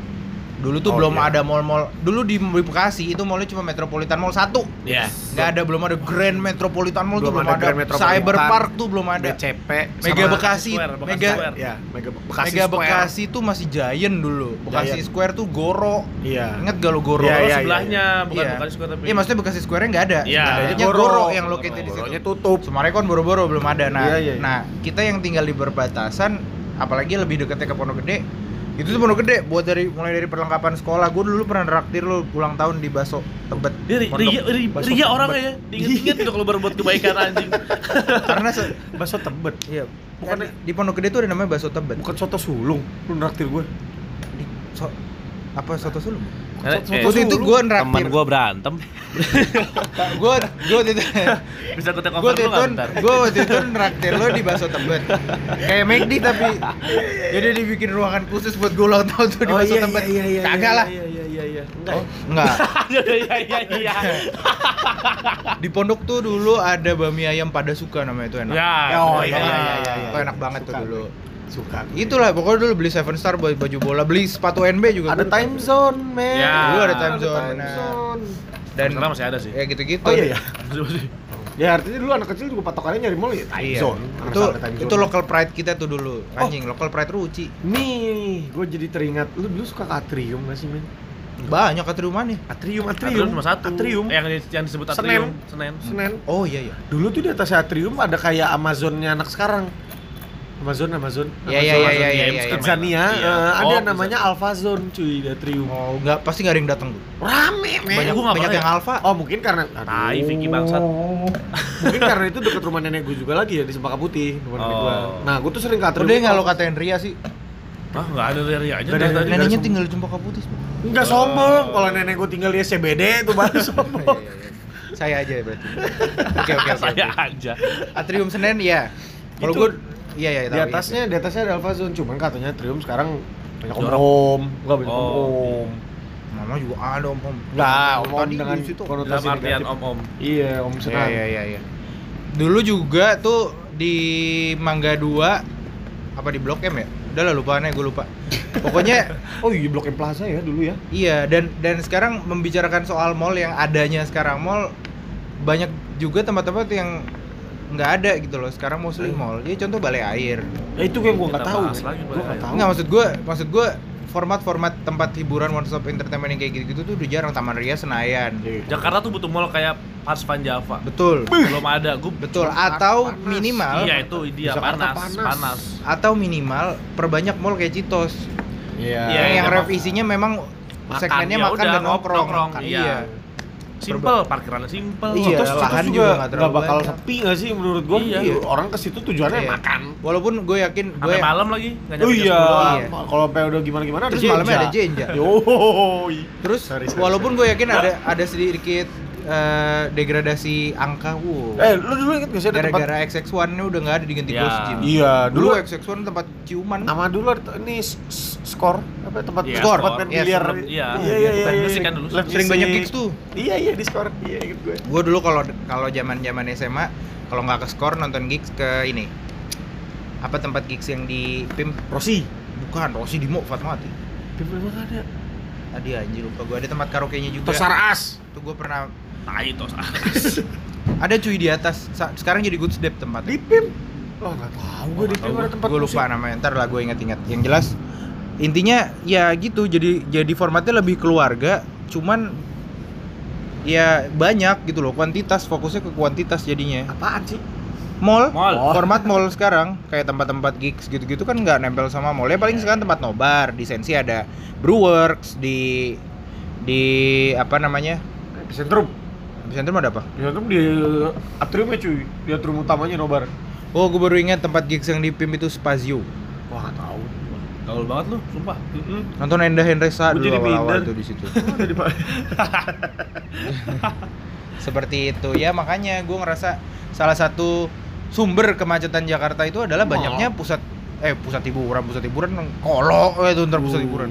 dulu tuh Oh, belum iya. ada mall-mall dulu di Bekasi itu mallnya cuma Metropolitan Mall satu Yes. nggak ada belum ada Grand Metropolitan Mall tuh Belum belum ada ada. Cyber Park tuh belum ada BCP Mega sama- Bekasi Square, Bekasi Mega Square. Ya, Mega Bekasi Mega Square. Bekasi tuh masih Giant dulu Bekasi Giant. Square tuh Goro Iya. ingat gak lo Goro Iya, Kalau iya, sebelahnya bukan Iya. bukan Square tapi. Iya maksudnya Bekasi Square-nya nggak ada. Iya. Adanya Goro. Goro yang located di Goronya situ. tutup. Semarekon boro-boro belum ada. Nah, Iya, iya, iya. nah kita yang tinggal di perbatasan, apalagi lebih dekatnya ke Pondok Gede, itu tuh Pondok Gede buat dari mulai dari perlengkapan sekolah. Gue dulu pernah traktir lo ulang tahun di Baso Tebet. Dia ria, ria, Baso ria Tebet. orangnya ya. Diinget-inget gitu kalau berbuat kebaikan anjing. (laughs) Karena se- Baso Tebet. iya, bukan di Pondok Gede tuh ada namanya Baso Tebet. Bukan soto sulung. Lu naktir gue. Di, so, apa soto sulung? Eh, eh, Waktu itu gue teman nraktir. gua berantem. (laughs) Gue gue itu Bisa gue take gue over waktu dulu itu nggak bentar? gue waktu itu (laughs) nraktir lo di Baso Tebet kayak McD tapi (laughs) jadi dibikin ruangan khusus buat gue ulang tahun tuh di Baso Tebet kagak lah Iya iya iya iya. Enggak. oh enggak Iya iya iya iya. di pondok tuh dulu ada bami ayam pada suka namanya itu enak Ya. Oh, Enak iya, banget. iya, iya, iya. Itu enak banget tuh Suka. dulu Suka. itulah pokoknya dulu beli Seven Star buat baju bola beli sepatu NB juga Ada time zone, men. Ya. Dulu ada time Ada zone, time zone. dan Sekarang masih ada sih. ya gitu-gitu Oh iya ya. Masih. Ya artinya dulu anak kecil juga patokannya nyari mall ya time Iya. zone. itu time itu zone. Oh. local pride kita tuh dulu anjing local pride ruci Nih, gue jadi teringat. Lu dulu suka ke atrium gak sih, men? banyak atrium nih Atrium, Atrium cuma satu. Atrium. Yang yang disebut Senen. atrium. Senen. Senen. oh iya iya Dulu tuh di atas atrium ada kayak Amazonnya anak sekarang. Amazon, Amazon. Iya, iya, Amazon, iya, iya, Games, iya, iya. Iya. eh, ada Oh, namanya Alpha Zone cuy atrium. oh nggak pasti nggak ada yang datang tuh Rame, men. banyak gua nggak banyak yang alfa Oh mungkin karena Tai, Vicky bangsat. (laughs) Mungkin karena itu dekat rumah nenek gue juga lagi ya di Sempaka Putih rumah nenek gue. Oh. Nah gue tuh sering ke atrium. Udah nggak lo katain Ria sih? Ah, enggak ada dari aja. Neneknya tinggal di Cempaka Putih. Enggak sombong. Kalau nenek gue tinggal di SCBD itu baru (laughs) sombong. Iya, iya, iya. Saya aja ya berarti. Oke oke oke. (laughs) Saya aja. Atrium Senen ya. Kalau gue iya iya di atasnya di atasnya ada Alpha Zone cuman katanya atrium sekarang banyak om om enggak banyak om Oh. om Mama juga ada om om. enggak om om dengan di situ. konotasi artian om-om. iya om Iya senang iya iya iya. Dulu juga tuh di Mangga 2 apa di Blok M ya? Udah lah lupaannya gue lupa. (laughs) Pokoknya oh iya blok M Plaza ya dulu ya Iya, dan dan sekarang membicarakan soal mall yang adanya sekarang mall banyak juga tempat-tempat yang nggak ada gitu loh. Sekarang mostly Hmm. mall. Jadi contoh balai air. ya itu yang gue nggak tahu gue nggak tahu Enggak maksud gue, maksud gue format-format tempat hiburan one stop entertainment yang kayak gitu-gitu tuh udah jarang Taman Ria Senayan. Iya. Jakarta tuh butuh mall kayak Pars Van Java. Betul. Belum ada. Gue Betul. Atau panas. minimal Iya itu dia Jakarta panas, panas. panas. atau minimal perbanyak mall kayak Citos. iya Iya, yang iya. revisinya memang Makan, segmennya ya makan udah, dan nongkrong. nongkrong, iya. Iya. Simple, parkirannya simple. Iya, Citos, lahan juga terlalu bakal banyak. sepi nggak sih menurut gue Iya. orang ke situ tujuannya Iya. makan Walaupun gue yakin gue Sampai malam lagi, nggak nyampe Oh iya, 10. Iya. kalau sampai udah gimana-gimana ada Terus malamnya ada Jenja. Yoi. Terus Sorry, sorry, walaupun gue yakin ada ada sedikit eh, degradasi angka, wow. Eh, lu dulu inget gak sih ada tempat Gara-gara XX1-nya udah nggak ada diganti Ya. Ghost Gym. Iya, Dulu dulu XX1 tempat ciuman. nama dulu ada ini skor apa tempat Iya, skor tempat main Iya, biliar. Iya. iya, iya, iya, iya. music kan dulu. Sering banyak gigs tuh. Iya, iya di skor. Iya, inget gue. Gue dulu kalau kalau zaman-zaman SMA kalau nggak ke skor nonton gigs ke ini. Apa tempat gigs yang di PIM? Rossi. Bukan, Rossi di Mo Fatmawati. Di mana ada? Tadi anjir lupa gue ada tempat karaoke-nya juga. Tosar As. Tuh gue pernah Tai tos. (laughs) ada cuy di atas. Sa- Sekarang jadi Good Step tempatnya. Di PIM. Oh, enggak tahu gue di PIM ada tempat gue musik. lupa namanya ntar lah gue inget-inget yang jelas intinya ya gitu jadi jadi formatnya lebih keluarga cuman ya banyak gitu loh kuantitas fokusnya ke kuantitas jadinya Apaan sih? mall, Mall. Oh. (laughs) format mall sekarang kayak tempat-tempat gigs gitu-gitu kan nggak nempel sama mall ya paling sekarang tempat nobar di Sensi ada Brewworks di di apa namanya Epicentrum. Di Sentrum ada apa? Epicentrum di atriumnya cuy. Di atrium utamanya nobar. oh gue baru ingat tempat gigs yang di PIM itu Spazio. Wah, nggak tahu. Gaul banget lu, sumpah. nonton Endah Hendresa dulu jadi awal-awal tuh di situ. (laughs) (laughs) Seperti itu. Ya makanya gue ngerasa salah satu sumber kemacetan Jakarta itu adalah banyaknya pusat eh pusat hiburan. Pusat hiburan kolok eh, itu ntar pusat hiburan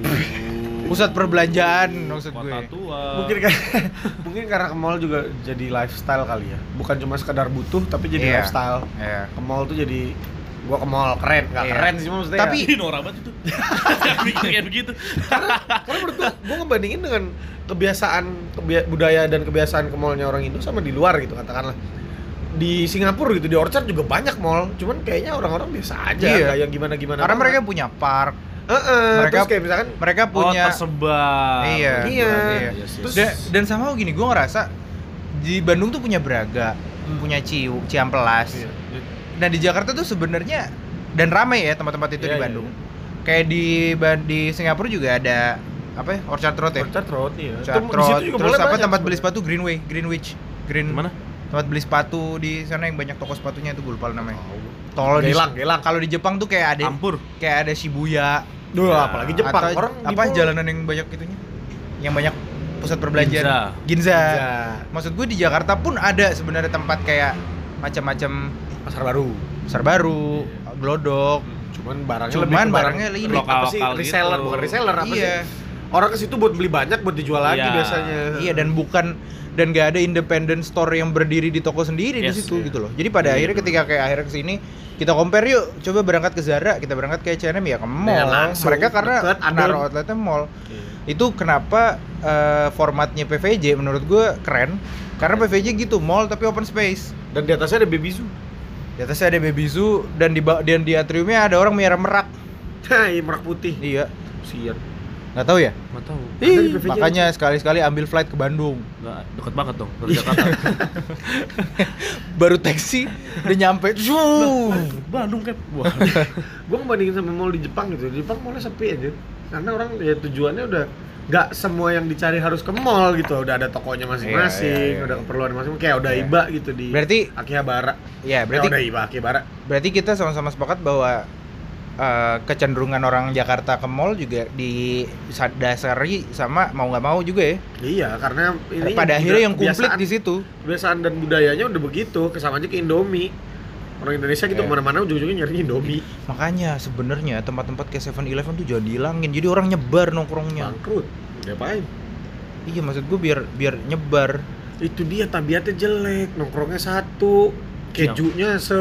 pusat perbelanjaan maksud gue tua. mungkin kan (laughs) mungkin karena ke mall juga jadi lifestyle kali ya. Bukan cuma sekedar butuh tapi jadi Iya. lifestyle. ya Ke mall tuh jadi gua ke mall keren, nggak Iya. keren sih maksudnya. Tapi- Ih, norak banget itu. (laughs) Kayak begitu. karena menurut gua, gua ngebandingin dengan kebiasaan kebia- budaya dan kebiasaan ke mallnya orang Indo sama di luar gitu katakanlah di Singapura gitu di Orchard juga banyak mall cuman kayaknya orang-orang biasa aja Iya. yang gimana gimana karena mereka punya park mereka- terus kayak misalkan mereka punya Oh, tersebar. iya Iya. Iya sih. Terus- Da- dan sama gini gue ngerasa di Bandung tuh punya Braga punya Ciu Ciampelas Iya. Nah di Jakarta tuh sebenarnya dan ramai ya tempat-tempat itu Iya, di iya, Bandung. Kayak di di Singapura juga ada apa ya? Orchard Road ya. Orchard Road iya Orchard Road. situ juga Terus apa banyak tempat beli sepatu Greenway, Greenwich, Green. Mana? Tempat beli sepatu di sana yang banyak toko sepatunya itu gue lupa namanya. Kalau di Gelang, gelang. kalau di Jepang tuh kayak ada Campur. kayak ada Shibuya. Duh, apalagi Jepang atau orang apa mall- jalanan yang banyak itunya? Yang banyak pusat perbelanjaan. Ginza. Ginza. Maksud gue di Jakarta pun ada sebenarnya tempat kayak macam-macam pasar baru pasar baru, glodok, cuman barangnya Cuman lebih barangnya ini, apa sih lokal-lokal reseller gitu. bukan reseller apa iya. sih orang ke situ buat beli banyak buat dijual lagi Iya. biasanya Iya dan bukan dan gak ada independent store yang berdiri di toko sendiri di Yes, situ iya. gitu loh. Jadi pada Iya, akhirnya ketika kayak akhirnya ke sini kita compare yuk, coba berangkat ke Zara, kita berangkat ke H&M ya ke mall. Dengan langsung, Mereka karena naruh outletnya mall. Itu kenapa eh, formatnya PVJ menurut gue keren karena PVJ gitu mall tapi open space. dan di atasnya ada baby zoo Di atasnya ada baby zoo dan di dan di atriumnya ada orang miara merak. Nah, iya merak putih Iya, sian nggak tahu ya? Tahu. Ih, makanya sekali-sekali ambil flight ke Bandung. Nggak, deket banget dong dari Jakarta. (laughs) Baru taksi udah nyampe. Zuuu. Bandung kan. Wah. (laughs) gue ngebandingin sama mall di Jepang gitu di Jepang mallnya sepi aja karena orang ya tujuannya udah nggak semua yang dicari harus ke mall gitu udah ada tokonya masing-masing Iya, iya, iya. udah keperluan masing-masing kayak udah Iya. iba gitu di Berarti Akihabara ya berarti berarti udah iba Akihabara berarti kita sama-sama sepakat bahwa eh, kecenderungan orang Jakarta ke mall juga didasari sama mau nggak mau juga ya. iya karena ini Pada akhirnya yang komplit di situ. kebiasaan dan budayanya udah begitu kesama aja ke Indomie orang Indonesia gitu Iya. ke mana-mana ujung-ujungnya nyari Indomie Makanya sebenarnya tempat-tempat kayak 7-Eleven tuh jangan dihilangin. Jadi orang nyebar nongkrongnya. bangkrut ngapain Iya maksud gue biar biar nyebar. itu dia tabiatnya jelek nongkrongnya satu kejunya se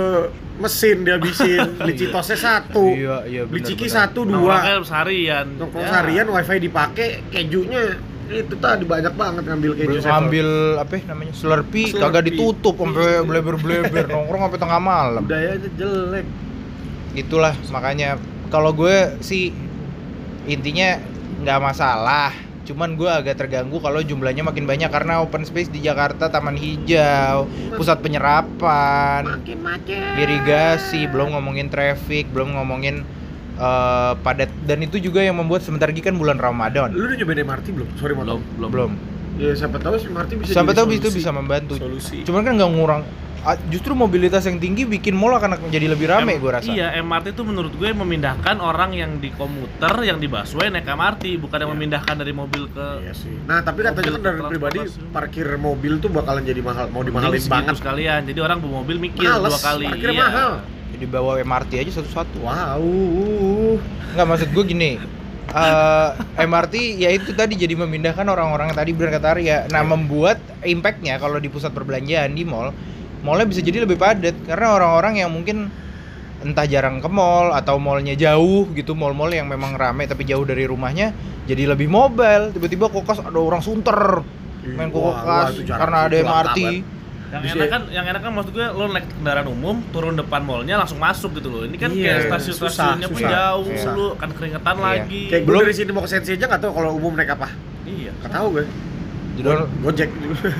mesin dihabisin (laughs) beli Iya. citosnya satu Iya, iya, beli ciki satu dua Nongkrongnya seharian. nongkrong Ya. seharian wifi dipakai kejunya itu tadi banyak banget ngambil keju Belum sevel. ambil apa ya namanya Slurpee, Slurpee. kagak ditutup sampai bleber-bleber (laughs) nongkrong sampai tengah malam. budayanya jelek itulah makanya kalau gue sih intinya nggak masalah cuman gue agak terganggu kalau jumlahnya makin banyak karena open space di Jakarta taman hijau pusat penyerapan makin macet irigasi belum ngomongin traffic belum ngomongin eh, padat. Dan itu juga yang membuat sebentar lagi kan bulan Ramadan. Lu udah nyobain MRT belum? Sorry Belum, belum. belum ya siapa tahu sih MRT bisa jadi tahu itu bisa membantu solusi cuman kan nggak ngurang ah, justru mobilitas yang tinggi bikin mall akan menjadi lebih rame M- gue rasa Iya, MRT itu menurut gue memindahkan orang yang di komuter, yang di busway naik MRT, bukan yang Iya. memindahkan dari mobil ke Iya sih. Nah, tapi katanya kan dari pribadi parkir mobil tuh bakalan jadi mahal, mau Jadi dimahalin banget. sekalian. Jadi orang bawa mobil mikir Males, dua kali. parkirnya Iya. mahal. jadi bawa MRT aja satu-satu Wow. Nggak maksud gue gini eh, MRT ya itu tadi jadi memindahkan orang-orang yang tadi berangkat Arya. Nah membuat impactnya kalau di pusat perbelanjaan di mall Mallnya bisa jadi lebih padat. Karena orang-orang yang mungkin entah jarang ke mall atau mallnya jauh gitu mall-mall yang memang rame tapi jauh dari rumahnya jadi lebih mobile. Tiba-tiba kokas ada orang sunter main kokas karena ada MRT banget. Yang Bisa- enak kan, yang enak kan maksud gue lo naik kendaraan umum, turun depan mallnya langsung masuk gitu loh. Ini kan Iya, kayak stasiun-stasiunnya susah, pun susah. jauh, Iya. lu kan keringetan Iya. lagi. Kayak Belum- dari sini mau ke Sensi aja nggak tahu kalau umum naik apa. Iya. Nggak tahu gue. Download- Gojek.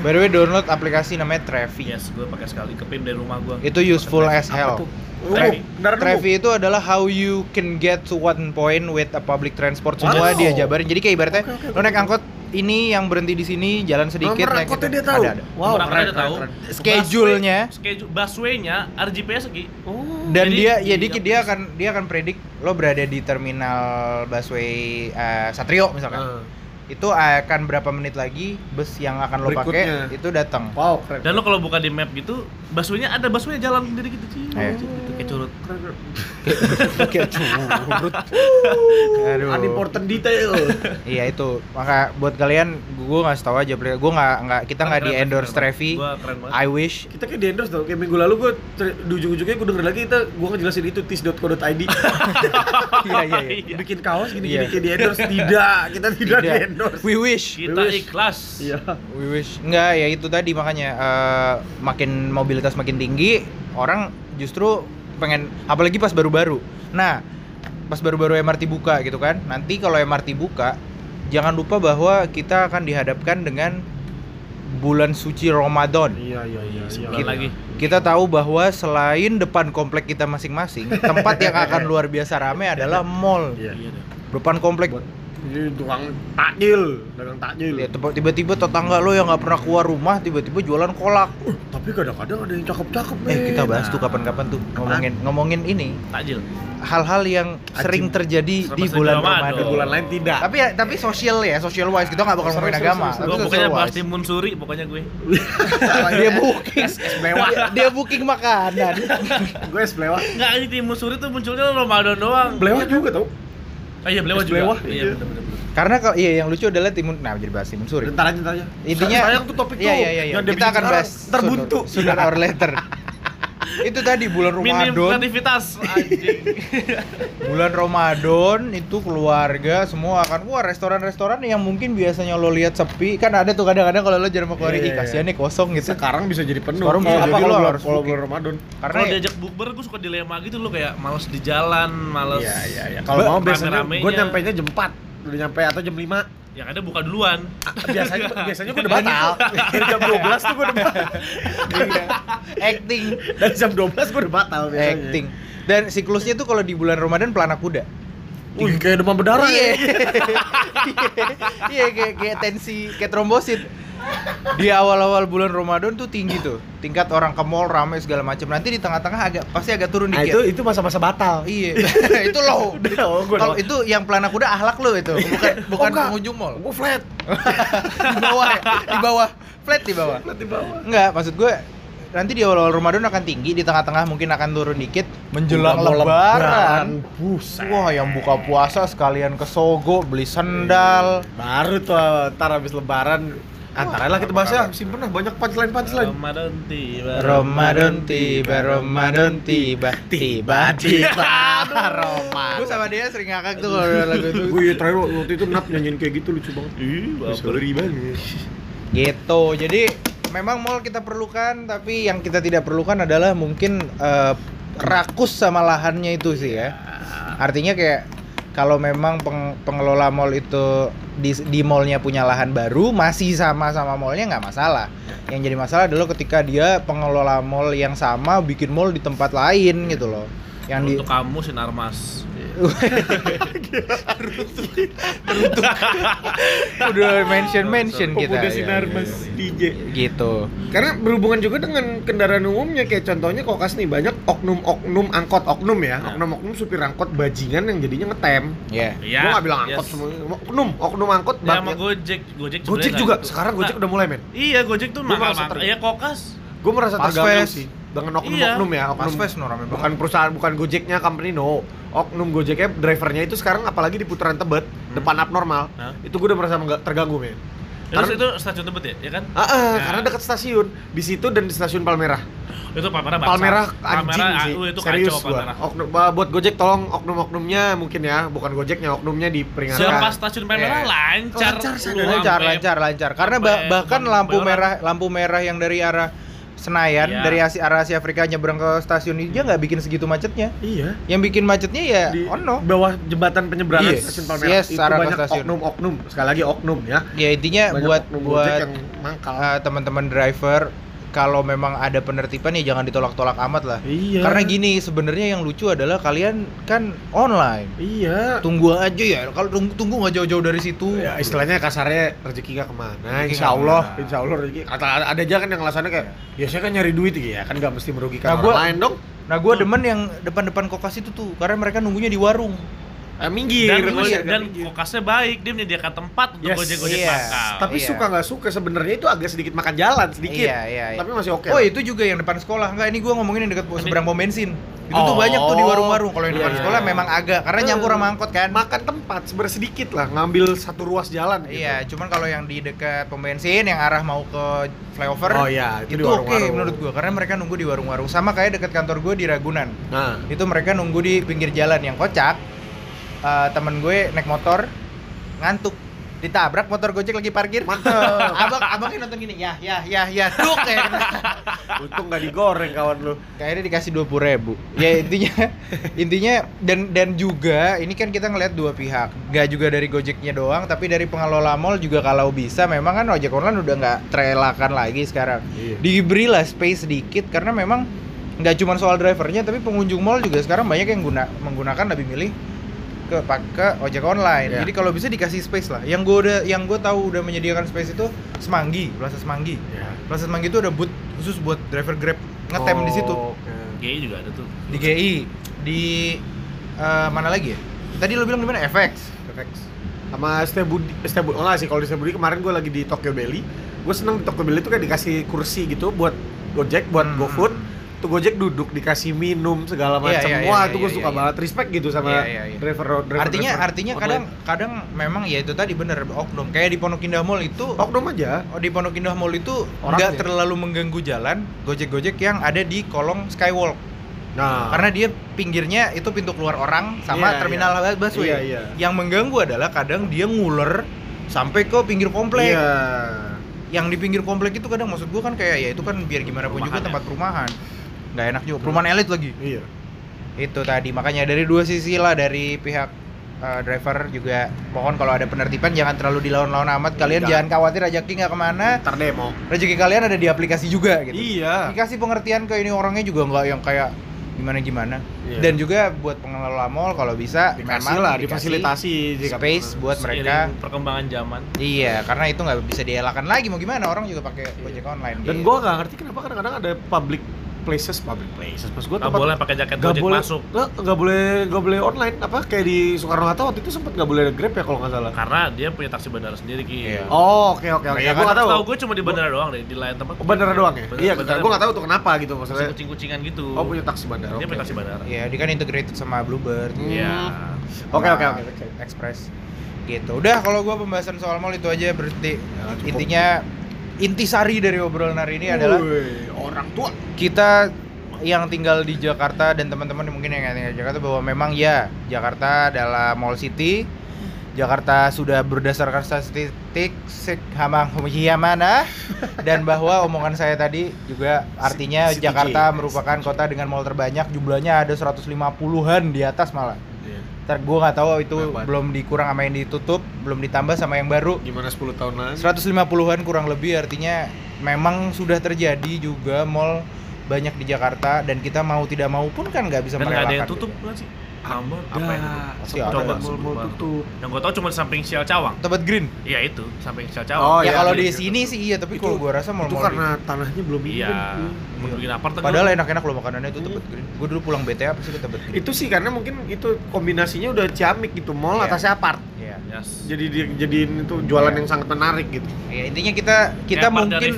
By the way download aplikasi namanya Trevi. Yes, gue pakai sekali ke PIM dari rumah gue. Itu useful as hell. Tre- Trevi. Itu adalah how you can get to one point with a public transport. Semua Wow. dia jabarin. Jadi kayak ibaratnya Oke, oke, lo naik angkot ini yang berhenti di sini, jalan sedikit Nomor naik itu. dia tahu. Ada, ada. Wow, Nomor dia tahu. Schedule-nya. Schedule busway-nya RGPS lagi. Oh. Dan Jadi dia ya di dikit dia akan dia akan predik lo berada di terminal busway eh, Satrio misalkan. Ah. Itu akan berapa menit lagi bus yang akan lo pakai itu datang. Wow, keren. Dan lo kalau buka di map gitu, busway-nya ada busway jalan sendiri gitu sih. Eh. Kayak curut. Kayak curut. Aduh. Unimportant detail. Iya itu. Maka buat kalian gue ngasih tahu aja gue nggak nggak kita nggak di endorse keren, Trevi. I wish. kita kayak di endorse tau, kayak minggu lalu gue di ujung-ujungnya gue denger lagi kita gue ngejelasin itu tis.co.id (laughs) Iya iya iya. bikin kaos gini-gini Iya. kayak di endorse tidak kita tidak, di endorse We wish. Kita ikhlas. iya We wish. Enggak ya itu tadi makanya eh, makin mobilitas makin tinggi orang justru pengen apalagi pas baru-baru. Nah pas baru-baru MRT buka gitu kan. Nanti kalau MRT buka jangan lupa bahwa kita akan dihadapkan dengan bulan suci Ramadan. iya iya iya Sebulan Kita- lagi. Kita tahu bahwa selain depan komplek kita masing-masing, tempat yang akan (laughs) luar biasa ramai adalah mall. iya Iya. Depan komplek buat ini tukang takjil dagang takjil ya, tiba-tiba tetangga lo yang nggak pernah keluar rumah tiba-tiba jualan kolak. Uh, tapi kadang-kadang ada yang cakep-cakep Eh kita bahas tuh kapan-kapan tuh ngomongin ngomongin ini Takjil. hal-hal yang sering terjadi Selama di bulan Ramadan. Di bulan lain tidak Tapi ya, tapi sosial ya, social wise kita nggak bakal ngomongin agama. social pokoknya bahas timun suri pokoknya gue. (laughs) dia booking, dia, dia booking makanan. (laughs) gue es belewah Enggak, ini timun suri tuh munculnya Ramadan doang. belewah juga tau Ah iya, belewah Es juga. Iya, iya. Karena kalau iya yang lucu adalah timun, nah jadi bahas timun suri. ntar aja ntar aja Intinya sayang tuh topik iya, tuh iya, iya, iya. Yang Kita akan bahas ntar buntu sooner or later. (laughs) itu tadi bulan Minim Ramadan. kreativitas anjing. (laughs) bulan Ramadan itu keluarga semua akan wah restoran-restoran yang mungkin biasanya lo lihat sepi. Kan ada tuh kadang-kadang kalau lo jarang mau keluar Iya, ih iya, kasihan nih kosong gitu. Sekarang bisa jadi penuh. Sekarang bisa Kalau jadi apa lo kalau harus bulan- kalau bulan Ramadan. Karena Kalau diajak bukber gue suka dilema gitu loh kayak males di jalan, males. iya iya iya. Kalau mau biasanya gue nyampe nya jam 4 udah nyampe atau jam 5 Yang ada buka duluan. biasanya (laughs) biasanya gue udah batal. Dari jam 12 tuh gue udah batal. Iya. acting. Dari jam 12 gue udah batal biasanya. Acting. Dan siklusnya tuh kalau di bulan Ramadan pelana kuda. Wih, kayak demam berdarah iya. ya. (laughs) iya kayak kayak tensi kayak trombosit di awal-awal bulan Ramadan tuh tinggi tuh tingkat orang ke mall rame segala macam nanti di tengah-tengah agak pasti agak turun Nah, dikit itu itu masa-masa batal. iya (laughs) itu loh (laughs) Udah, oh, kalau itu yang pelana kuda ahlak lo itu (laughs) bukan bukan enggak. pengunjung mall Gue flat. di bawah ya? di bawah flat di bawah Flat di bawah. Enggak, maksud gue nanti di awal-awal Ramadan akan tinggi, di tengah-tengah mungkin akan turun dikit menjelang lebaran. Buset. Wah, yang buka puasa sekalian ke Sogo beli sendal. Baru tuh ntar habis lebaran antara lah kita bahas ya simpen lah banyak punchline punchline Ramadan tiba. Ramadan tiba, Ramadan tiba, tiba tiba (laughs) Ramadan. Gue sama dia sering ngakak tuh kalau lagu itu. gue terakhir waktu itu nap nyanyiin kayak gitu lucu banget Ih, sorry banget Gitu. Jadi memang mall kita perlukan, tapi yang kita tidak perlukan adalah mungkin eh, rakus sama lahannya itu sih ya. Artinya kayak kalau memang peng- pengelola mall itu di, di mallnya punya lahan baru masih sama sama mallnya nggak masalah. Yang jadi masalah adalah ketika dia pengelola mall yang sama bikin mall di tempat lain gitu loh. Yang di Untuk kamu sinar mas. udah mention mention kita. Pemuda ya. sinar mas DJ Gitu. karena berhubungan juga dengan kendaraan umumnya kayak contohnya kokas nih banyak oknum-oknum angkot oknum ya Nah. oknum-oknum supir angkot bajingan yang jadinya ngetem Ya. Iya. gua nggak bilang angkot yes. semua oknum oknum angkot Ya, sama banyak Gojek, Gojek Gojek juga gitu. sekarang Gojek Nah, udah mulai men Iya, Gojek tuh ter- Iya, kokas. gue merasa terganggu sih dengan oknum Iya. oknum ya oknum. Pas Fest no, rame bukan perusahaan bukan Gojeknya company no. Oknum Gojeknya drivernya itu sekarang apalagi di putaran Tebet depan abnormal Hah? itu gue udah merasa nggak terganggu men. Terus Karena- itu stasiun Tebet ya, ya kan? Ah, ah, Nah. karena dekat stasiun. Di situ dan di stasiun Palmerah. Itu Palmerah baksa. Palmerah anjing Palmerah, sih. aduh, itu serius kacau gua oknum buat Gojek tolong oknum-oknumnya mungkin ya bukan Gojeknya oknumnya diperingatkan. Siapa stasiun Palmerah Iya. lancar. Lancar, lancar lancar lancar. Karena ba- sampai bahkan lampu merah lampu merah yang dari arah Senayan Iya. dari Asia, arah Asia Afrika nyebrang ke stasiun ini dia nggak bikin segitu macetnya. Iya. Yang bikin macetnya ya Di ono. bawah jembatan penyeberangan Yes. stasiun Palmerah Yes, itu banyak oknum-oknum. Sekali lagi oknum ya. Ya intinya Banyak buat oknum buat yang mangkal. uh, teman-teman driver kalau memang ada penertiban ya jangan ditolak-tolak amat lah. iya. Karena gini sebenarnya yang lucu adalah kalian kan online. Iya. Tunggu aja ya. Kalau tunggu tunggu nggak jauh-jauh dari situ. Ya, istilahnya kasarnya rezeki gak ke mana, Rezeki insya Allah, ke mana. insya Allah rezeki. Kata ada, aja kan yang alasannya kayak, ya saya kan nyari duit ya, kan nggak mesti merugikan Nah, orang gua- lain dong. Nah gue demen yang depan-depan kokas itu tuh karena mereka nunggunya di warung. Eh, minggir, dan, minggir, dan minggir. kokasnya baik dia menyediakan tempat untuk Yes, gojek-gojek iya. mangkal Tapi Iya. suka nggak suka sebenarnya itu agak sedikit makan jalan sedikit. Iya iya. iya. Tapi masih oke. Oh lah. itu juga yang depan sekolah enggak ini gua ngomongin yang dekat Ini- seberang pom bensin. Itu tuh Oh. banyak tuh di warung-warung. Kalau yang depan Iya. sekolah memang agak karena nyampur sama angkot kan. makan tempat sebenarnya sedikit lah, ngambil satu ruas jalan. gitu. Iya, cuman kalau yang di dekat pom bensin yang arah mau ke flyover Oh iya, itu itu, oke warung-warung. menurut gua karena mereka nunggu di warung-warung. Sama kayak dekat kantor gua di Ragunan. Nah, Itu mereka nunggu di pinggir jalan yang kocak. Eh, temen gue naik motor ngantuk ditabrak motor gojek lagi parkir Mantep. (laughs) abang abangnya nonton gini ya ya ya ya duk kena. (laughs) untung nggak digoreng kawan lu. kayaknya dikasih dua puluh ribu ya intinya (laughs) intinya dan dan juga ini kan kita ngelihat dua pihak nggak juga dari gojeknya doang tapi dari pengelola mall juga kalau bisa memang kan ojek online udah nggak terelakkan lagi sekarang Iya. diberilah space sedikit karena memang nggak cuma soal drivernya tapi pengunjung mall juga sekarang banyak yang guna menggunakan lebih milih ke pakai ojek online. Ya. jadi kalau bisa dikasih space lah. Yang gue udah yang gue tahu udah menyediakan space itu Semanggi Plaza Semanggi. Ya. Plaza Semanggi itu ada booth khusus buat driver Grab ngetem di situ. Oh, oke. GI juga ada tuh. Di GI di eh, mana lagi ya? Tadi lo bilang di mana? FX FX. Sama Stebudi, Stebudi, oh sih kalau di Stebudi kemarin gue lagi di Tokyo Belly. Gue seneng di Tokyo Belly tuh kayak dikasih kursi gitu buat Gojek, buat Hmm. GoFood tuh Gojek duduk dikasih minum segala Iya, macam iya, wah iya, itu gue iya, suka iya. banget. respect gitu sama Iya, iya, iya. driver driver artinya driver artinya online. kadang kadang memang ya itu tadi bener oknum. Kayak di Pondok Indah Mall itu oknum aja. Oh, di Pondok Indah Mall itu nggak terlalu mengganggu jalan gojek-gojek yang ada di kolong skywalk. Nah. Karena dia pinggirnya itu pintu keluar orang sama terminal busway. Iya, iya. yang mengganggu adalah kadang dia nguler sampai ke pinggir komplek. Iya. Yang di pinggir komplek itu kadang maksud gua kan kayak ya itu kan biar gimana pun juga ya? tempat perumahan nggak enak juga perumahan elit lagi. Iya. Itu tadi makanya dari dua sisi lah dari pihak uh, driver juga mohon kalau ada penertiban jangan terlalu dilawan-lawan amat. Kalian Tidak. jangan khawatir rezeki nggak ke mana. Ntar demo. Rezeki kalian ada di aplikasi juga gitu. Iya. Dikasih pengertian ke ini orangnya juga nggak yang kayak gimana gimana Iya. dan juga buat pengelola mall kalau bisa dikasih memang lah dikasih difasilitasi jika space buat mereka. perkembangan zaman. Iya karena itu nggak bisa dielakkan lagi mau gimana? Orang juga pakai ojek online. Dan gitu. gue gak ngerti kenapa kadang-kadang ada public places public places. Pas gue nggak boleh pakai jaket Gak gojek boleh masuk. Nggak, nggak boleh nggak boleh online apa kayak di Soekarno Hatta waktu itu sempat nggak boleh grab ya kalau nggak salah. Karena dia punya taksi bandara sendiri ki. Iya. oh oke oke oke. Iya, gue nggak tahu. gue cuma di bandara doang deh di lain tempat. Oh, bandara doang ya? Bandara- iya bandara gue nggak tahu tuh kenapa gitu maksudnya. kucing kucingan gitu. Oh punya taksi bandara dia punya taksi bandara. Iya, dia kan integrated sama Bluebird. Hmm. iya. Oke oke oke. Express. Gitu. Udah kalau gua pembahasan soal mall itu aja berarti Ya, cukup. intinya intisari dari obrolan hari ini adalah Wih, orang tua kita yang tinggal di Jakarta dan teman-teman mungkin yang nggak tinggal di Jakarta bahwa memang ya Jakarta adalah mall city. Jakarta sudah berdasarkan statistik mana dan bahwa omongan saya tadi juga artinya City Jakarta J. merupakan kota dengan mall terbanyak jumlahnya ada 150-an di atas malah. Ntar gue nggak tahu itu Berapa? belum dikurang sama yang ditutup, belum ditambah sama yang baru. gimana 10 tahun lagi 150-an kurang lebih artinya memang sudah terjadi juga mall banyak di Jakarta dan kita mau tidak mau pun kan nggak bisa dan ada yang tutup gitu. sih Tambah apa yang Coba mall-mall tutup. yang gue tau cuma samping Sial Cawang Tempat green. iya itu samping Sial Oh, Cawang ya iya, kalau iya, di iya. sini sih iya, tapi Itu- kalau gua rasa mall-mall itu karena tanahnya belum ini iya kan. mau bikin apart kan Padahal enak-enak loh makanannya itu tempat green. Gue dulu pulang BTA pasti ke tempat green. itu sih karena mungkin itu kombinasinya udah ciamik gitu mall Iya. atasnya apart Iya. Yes. jadi dia jadiin itu jualan Iya. yang sangat menarik gitu Ya, intinya kita kita mungkin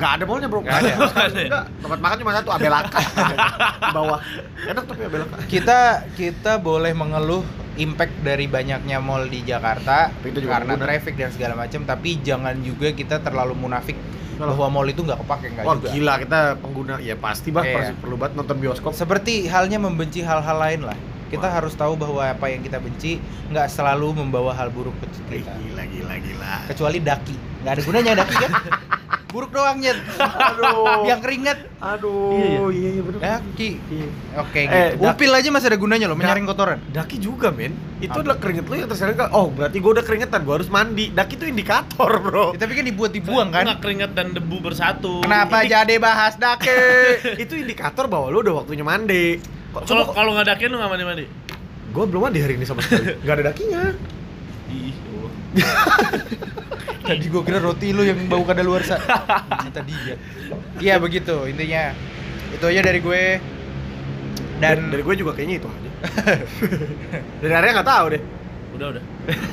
Nggak ada mallnya bro. Nggak ada. Nggak. tempat makan cuma satu abelaka di bawah. Enak tapi abelaka kita kita boleh mengeluh impact dari banyaknya mall di Jakarta Tapi itu juga karena traffic dan segala macam tapi jangan juga kita terlalu munafik bahwa mall itu nggak kepake nggak Wah juga. gila kita pengguna. Ya pasti bah Iya. pasti perlu banget nonton bioskop. Seperti halnya membenci hal-hal lain lah. Kita Wah. harus tahu bahwa apa yang kita benci nggak selalu membawa hal buruk ke kita. Gila gila gila. Kecuali daki. Nggak ada gunanya daki kan (laughs) buruk doang nyet. Aduh. Yang keringet Aduh, iya iya bener. daki. Iya. Oke Eh, gitu. Upil aja masih ada gunanya loh, menyaring kotoran. Daki juga men Itu Apa? adalah keringet lu yang tersaring Oh berarti gue udah keringetan, gue harus mandi Daki itu indikator bro Ya, tapi kan dibuat dibuang kan. Nggak keringet dan debu bersatu. Kenapa jadi bahas daki? (laughs) Itu indikator bahwa lu udah waktunya mandi Kok Kalau kalau nggak dakin lu nggak mandi mandi? Gue belum mandi hari ini sama sekali (laughs) Gak ada dakinya. (laughs) Tadi gua kira roti lu yang bau kadaluarsa. Ternyata dia. Iya begitu intinya. Itu aja dari gue. Dan Dan dari gue juga kayaknya itu aja (laughs) Dari area gak tahu deh Udah udah.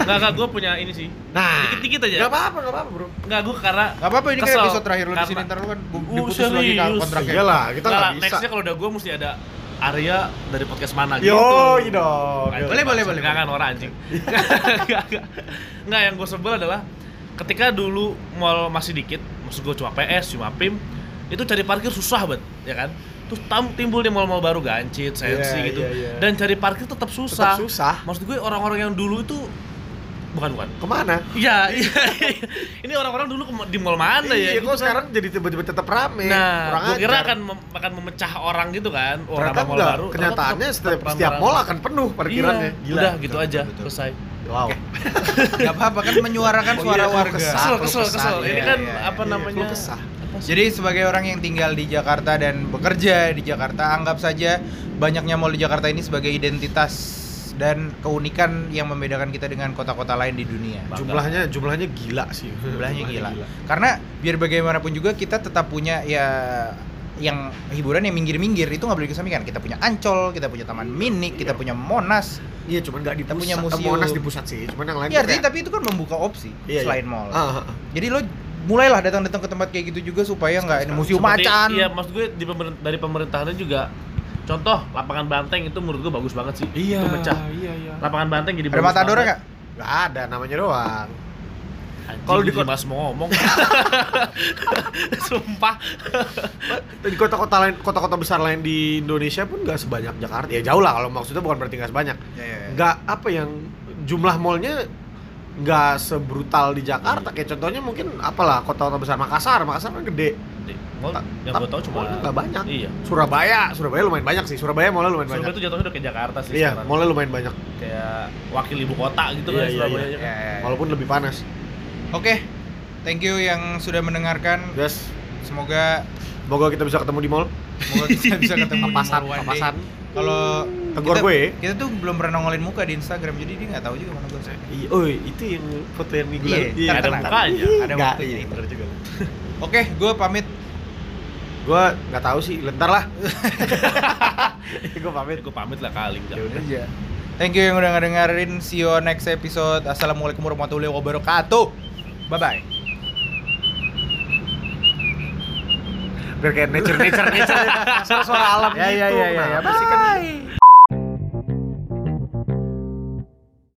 Nggak nggak gue punya ini sih. Nah Dikit-dikit aja. Gak apa-apa, gak apa-apa bro Nggak gue karena Gak apa-apa ini kan Kesel. episode terakhir lu di sini ntar lu kan bu- Uh, diputus lagi kan kontraknya. Iyalah, kita Nggak bisa nextnya kalau udah gue mesti ada Arya dari podcast mana gitu. Yo, iya dong Nggak, Boleh, boleh, boleh. Enggak kan orang anjing. (laughs) Nggak, nggak. Nggak, yang gue sebel adalah ketika dulu mall masih dikit, maksud gue cuma PS, cuma PIM, itu cari parkir susah banget, ya kan? Terus tam, timbul di mall-mall baru Gancit, Sensi Iya, gitu. iya, iya. Dan cari parkir tetap susah. Tetap susah Maksud gue orang-orang yang dulu itu bukan bukan. Ke mana? Iya, iya. Ini orang-orang dulu ke- di mall mana ya? Iya, Gitu kok kan. sekarang jadi tiba-tiba tetap rame Nah, Kurang gue kira akan mem- akan memecah orang gitu kan. Oh, Ternyata nambah mall enggak, baru. ternyata kenyataannya tetap- setiap, tetap setiap mall akan penuh parkirannya Iya, Gila. udah gitu betul, aja, betul. selesai. Wow Gak apa-apa kan menyuarakan Oh, suara iya, warga. kesal. Kesel, kesel, kesel. iya, Ini kan iya, apa namanya? kesah. Jadi sebagai orang yang tinggal di Jakarta dan bekerja di Jakarta, anggap saja banyaknya mall di Jakarta ini sebagai identitas dan keunikan yang membedakan kita dengan kota-kota lain di dunia. Bangga. Jumlahnya jumlahnya gila sih Jumlahnya gila. Karena biar bagaimanapun juga kita tetap punya ya yang hiburan yang minggir-minggir itu nggak boleh dikesampingkan. Kita punya Ancol, kita punya Taman Mini, kita punya Monas. Iya, cuman nggak di Kita pusat. punya Eh, museum. Monas di pusat sih, cuman yang lain Ya artinya kayak- tapi itu kan membuka opsi Iya, iya. selain mall. Ah, ah, ah. Jadi lo mulailah datang-datang ke tempat kayak gitu juga supaya nggak ini museum Seperti- macan. Iya, maksud gue di pemer- dari pemerintahannya juga contoh lapangan banteng itu menurut gue bagus banget sih. Iya, Itu pecah. Iya, iya. Lapangan banteng jadi Ada bagus matador nggak? Nggak ada, namanya doang. Kalau di kota- Mas mau ngomong. (laughs) Sumpah. di kota-kota lain, kota-kota besar lain di Indonesia pun nggak sebanyak Jakarta. Ya jauh lah kalau maksudnya bukan berarti nggak sebanyak. Ya, ya, ya. Nggak apa yang jumlah mallnya nggak sebrutal di Jakarta. Kayak contohnya mungkin apalah kota-kota besar Makassar. Makassar kan gede. Mall Ta- yang gue tahu cuma nggak banyak. Iya. Surabaya, Surabaya lumayan banyak sih. Surabaya mallnya lumayan Surabaya banyak. itu jatuhnya udah kayak Jakarta sih Iya, sekarang. mallnya lumayan banyak. Kayak wakil ibu kota gitu Iya, kan iya, Surabaya. iya. kan. Ya, ya, ya. Walaupun lebih panas. Oke, thank you yang sudah mendengarkan. Guys, Semoga semoga kita bisa ketemu di mall. semoga kita bisa ketemu di mall papasan. Kalau Tegur kita- gue ya. Kita tuh belum pernah nongolin muka di Instagram, jadi dia nggak tahu juga mana gue. Iya, oh itu yang foto yang minggu Iya, lalu. ntar ada mukanya. Ada Nggak, waktunya iya, juga. (laughs) Oke, gue pamit. Gua nggak tahu sih, lentar lah. (laughs) Gua pamit. Gue pamit lah kali. Ya. Thank you yang udah ngedengerin. See you next episode. Assalamualaikum warahmatullahi wabarakatuh. Bye bye. Biar kayak nature nature nature suara-suara alam Ya, gitu. ya, ya, ya, ya. Kan Bye.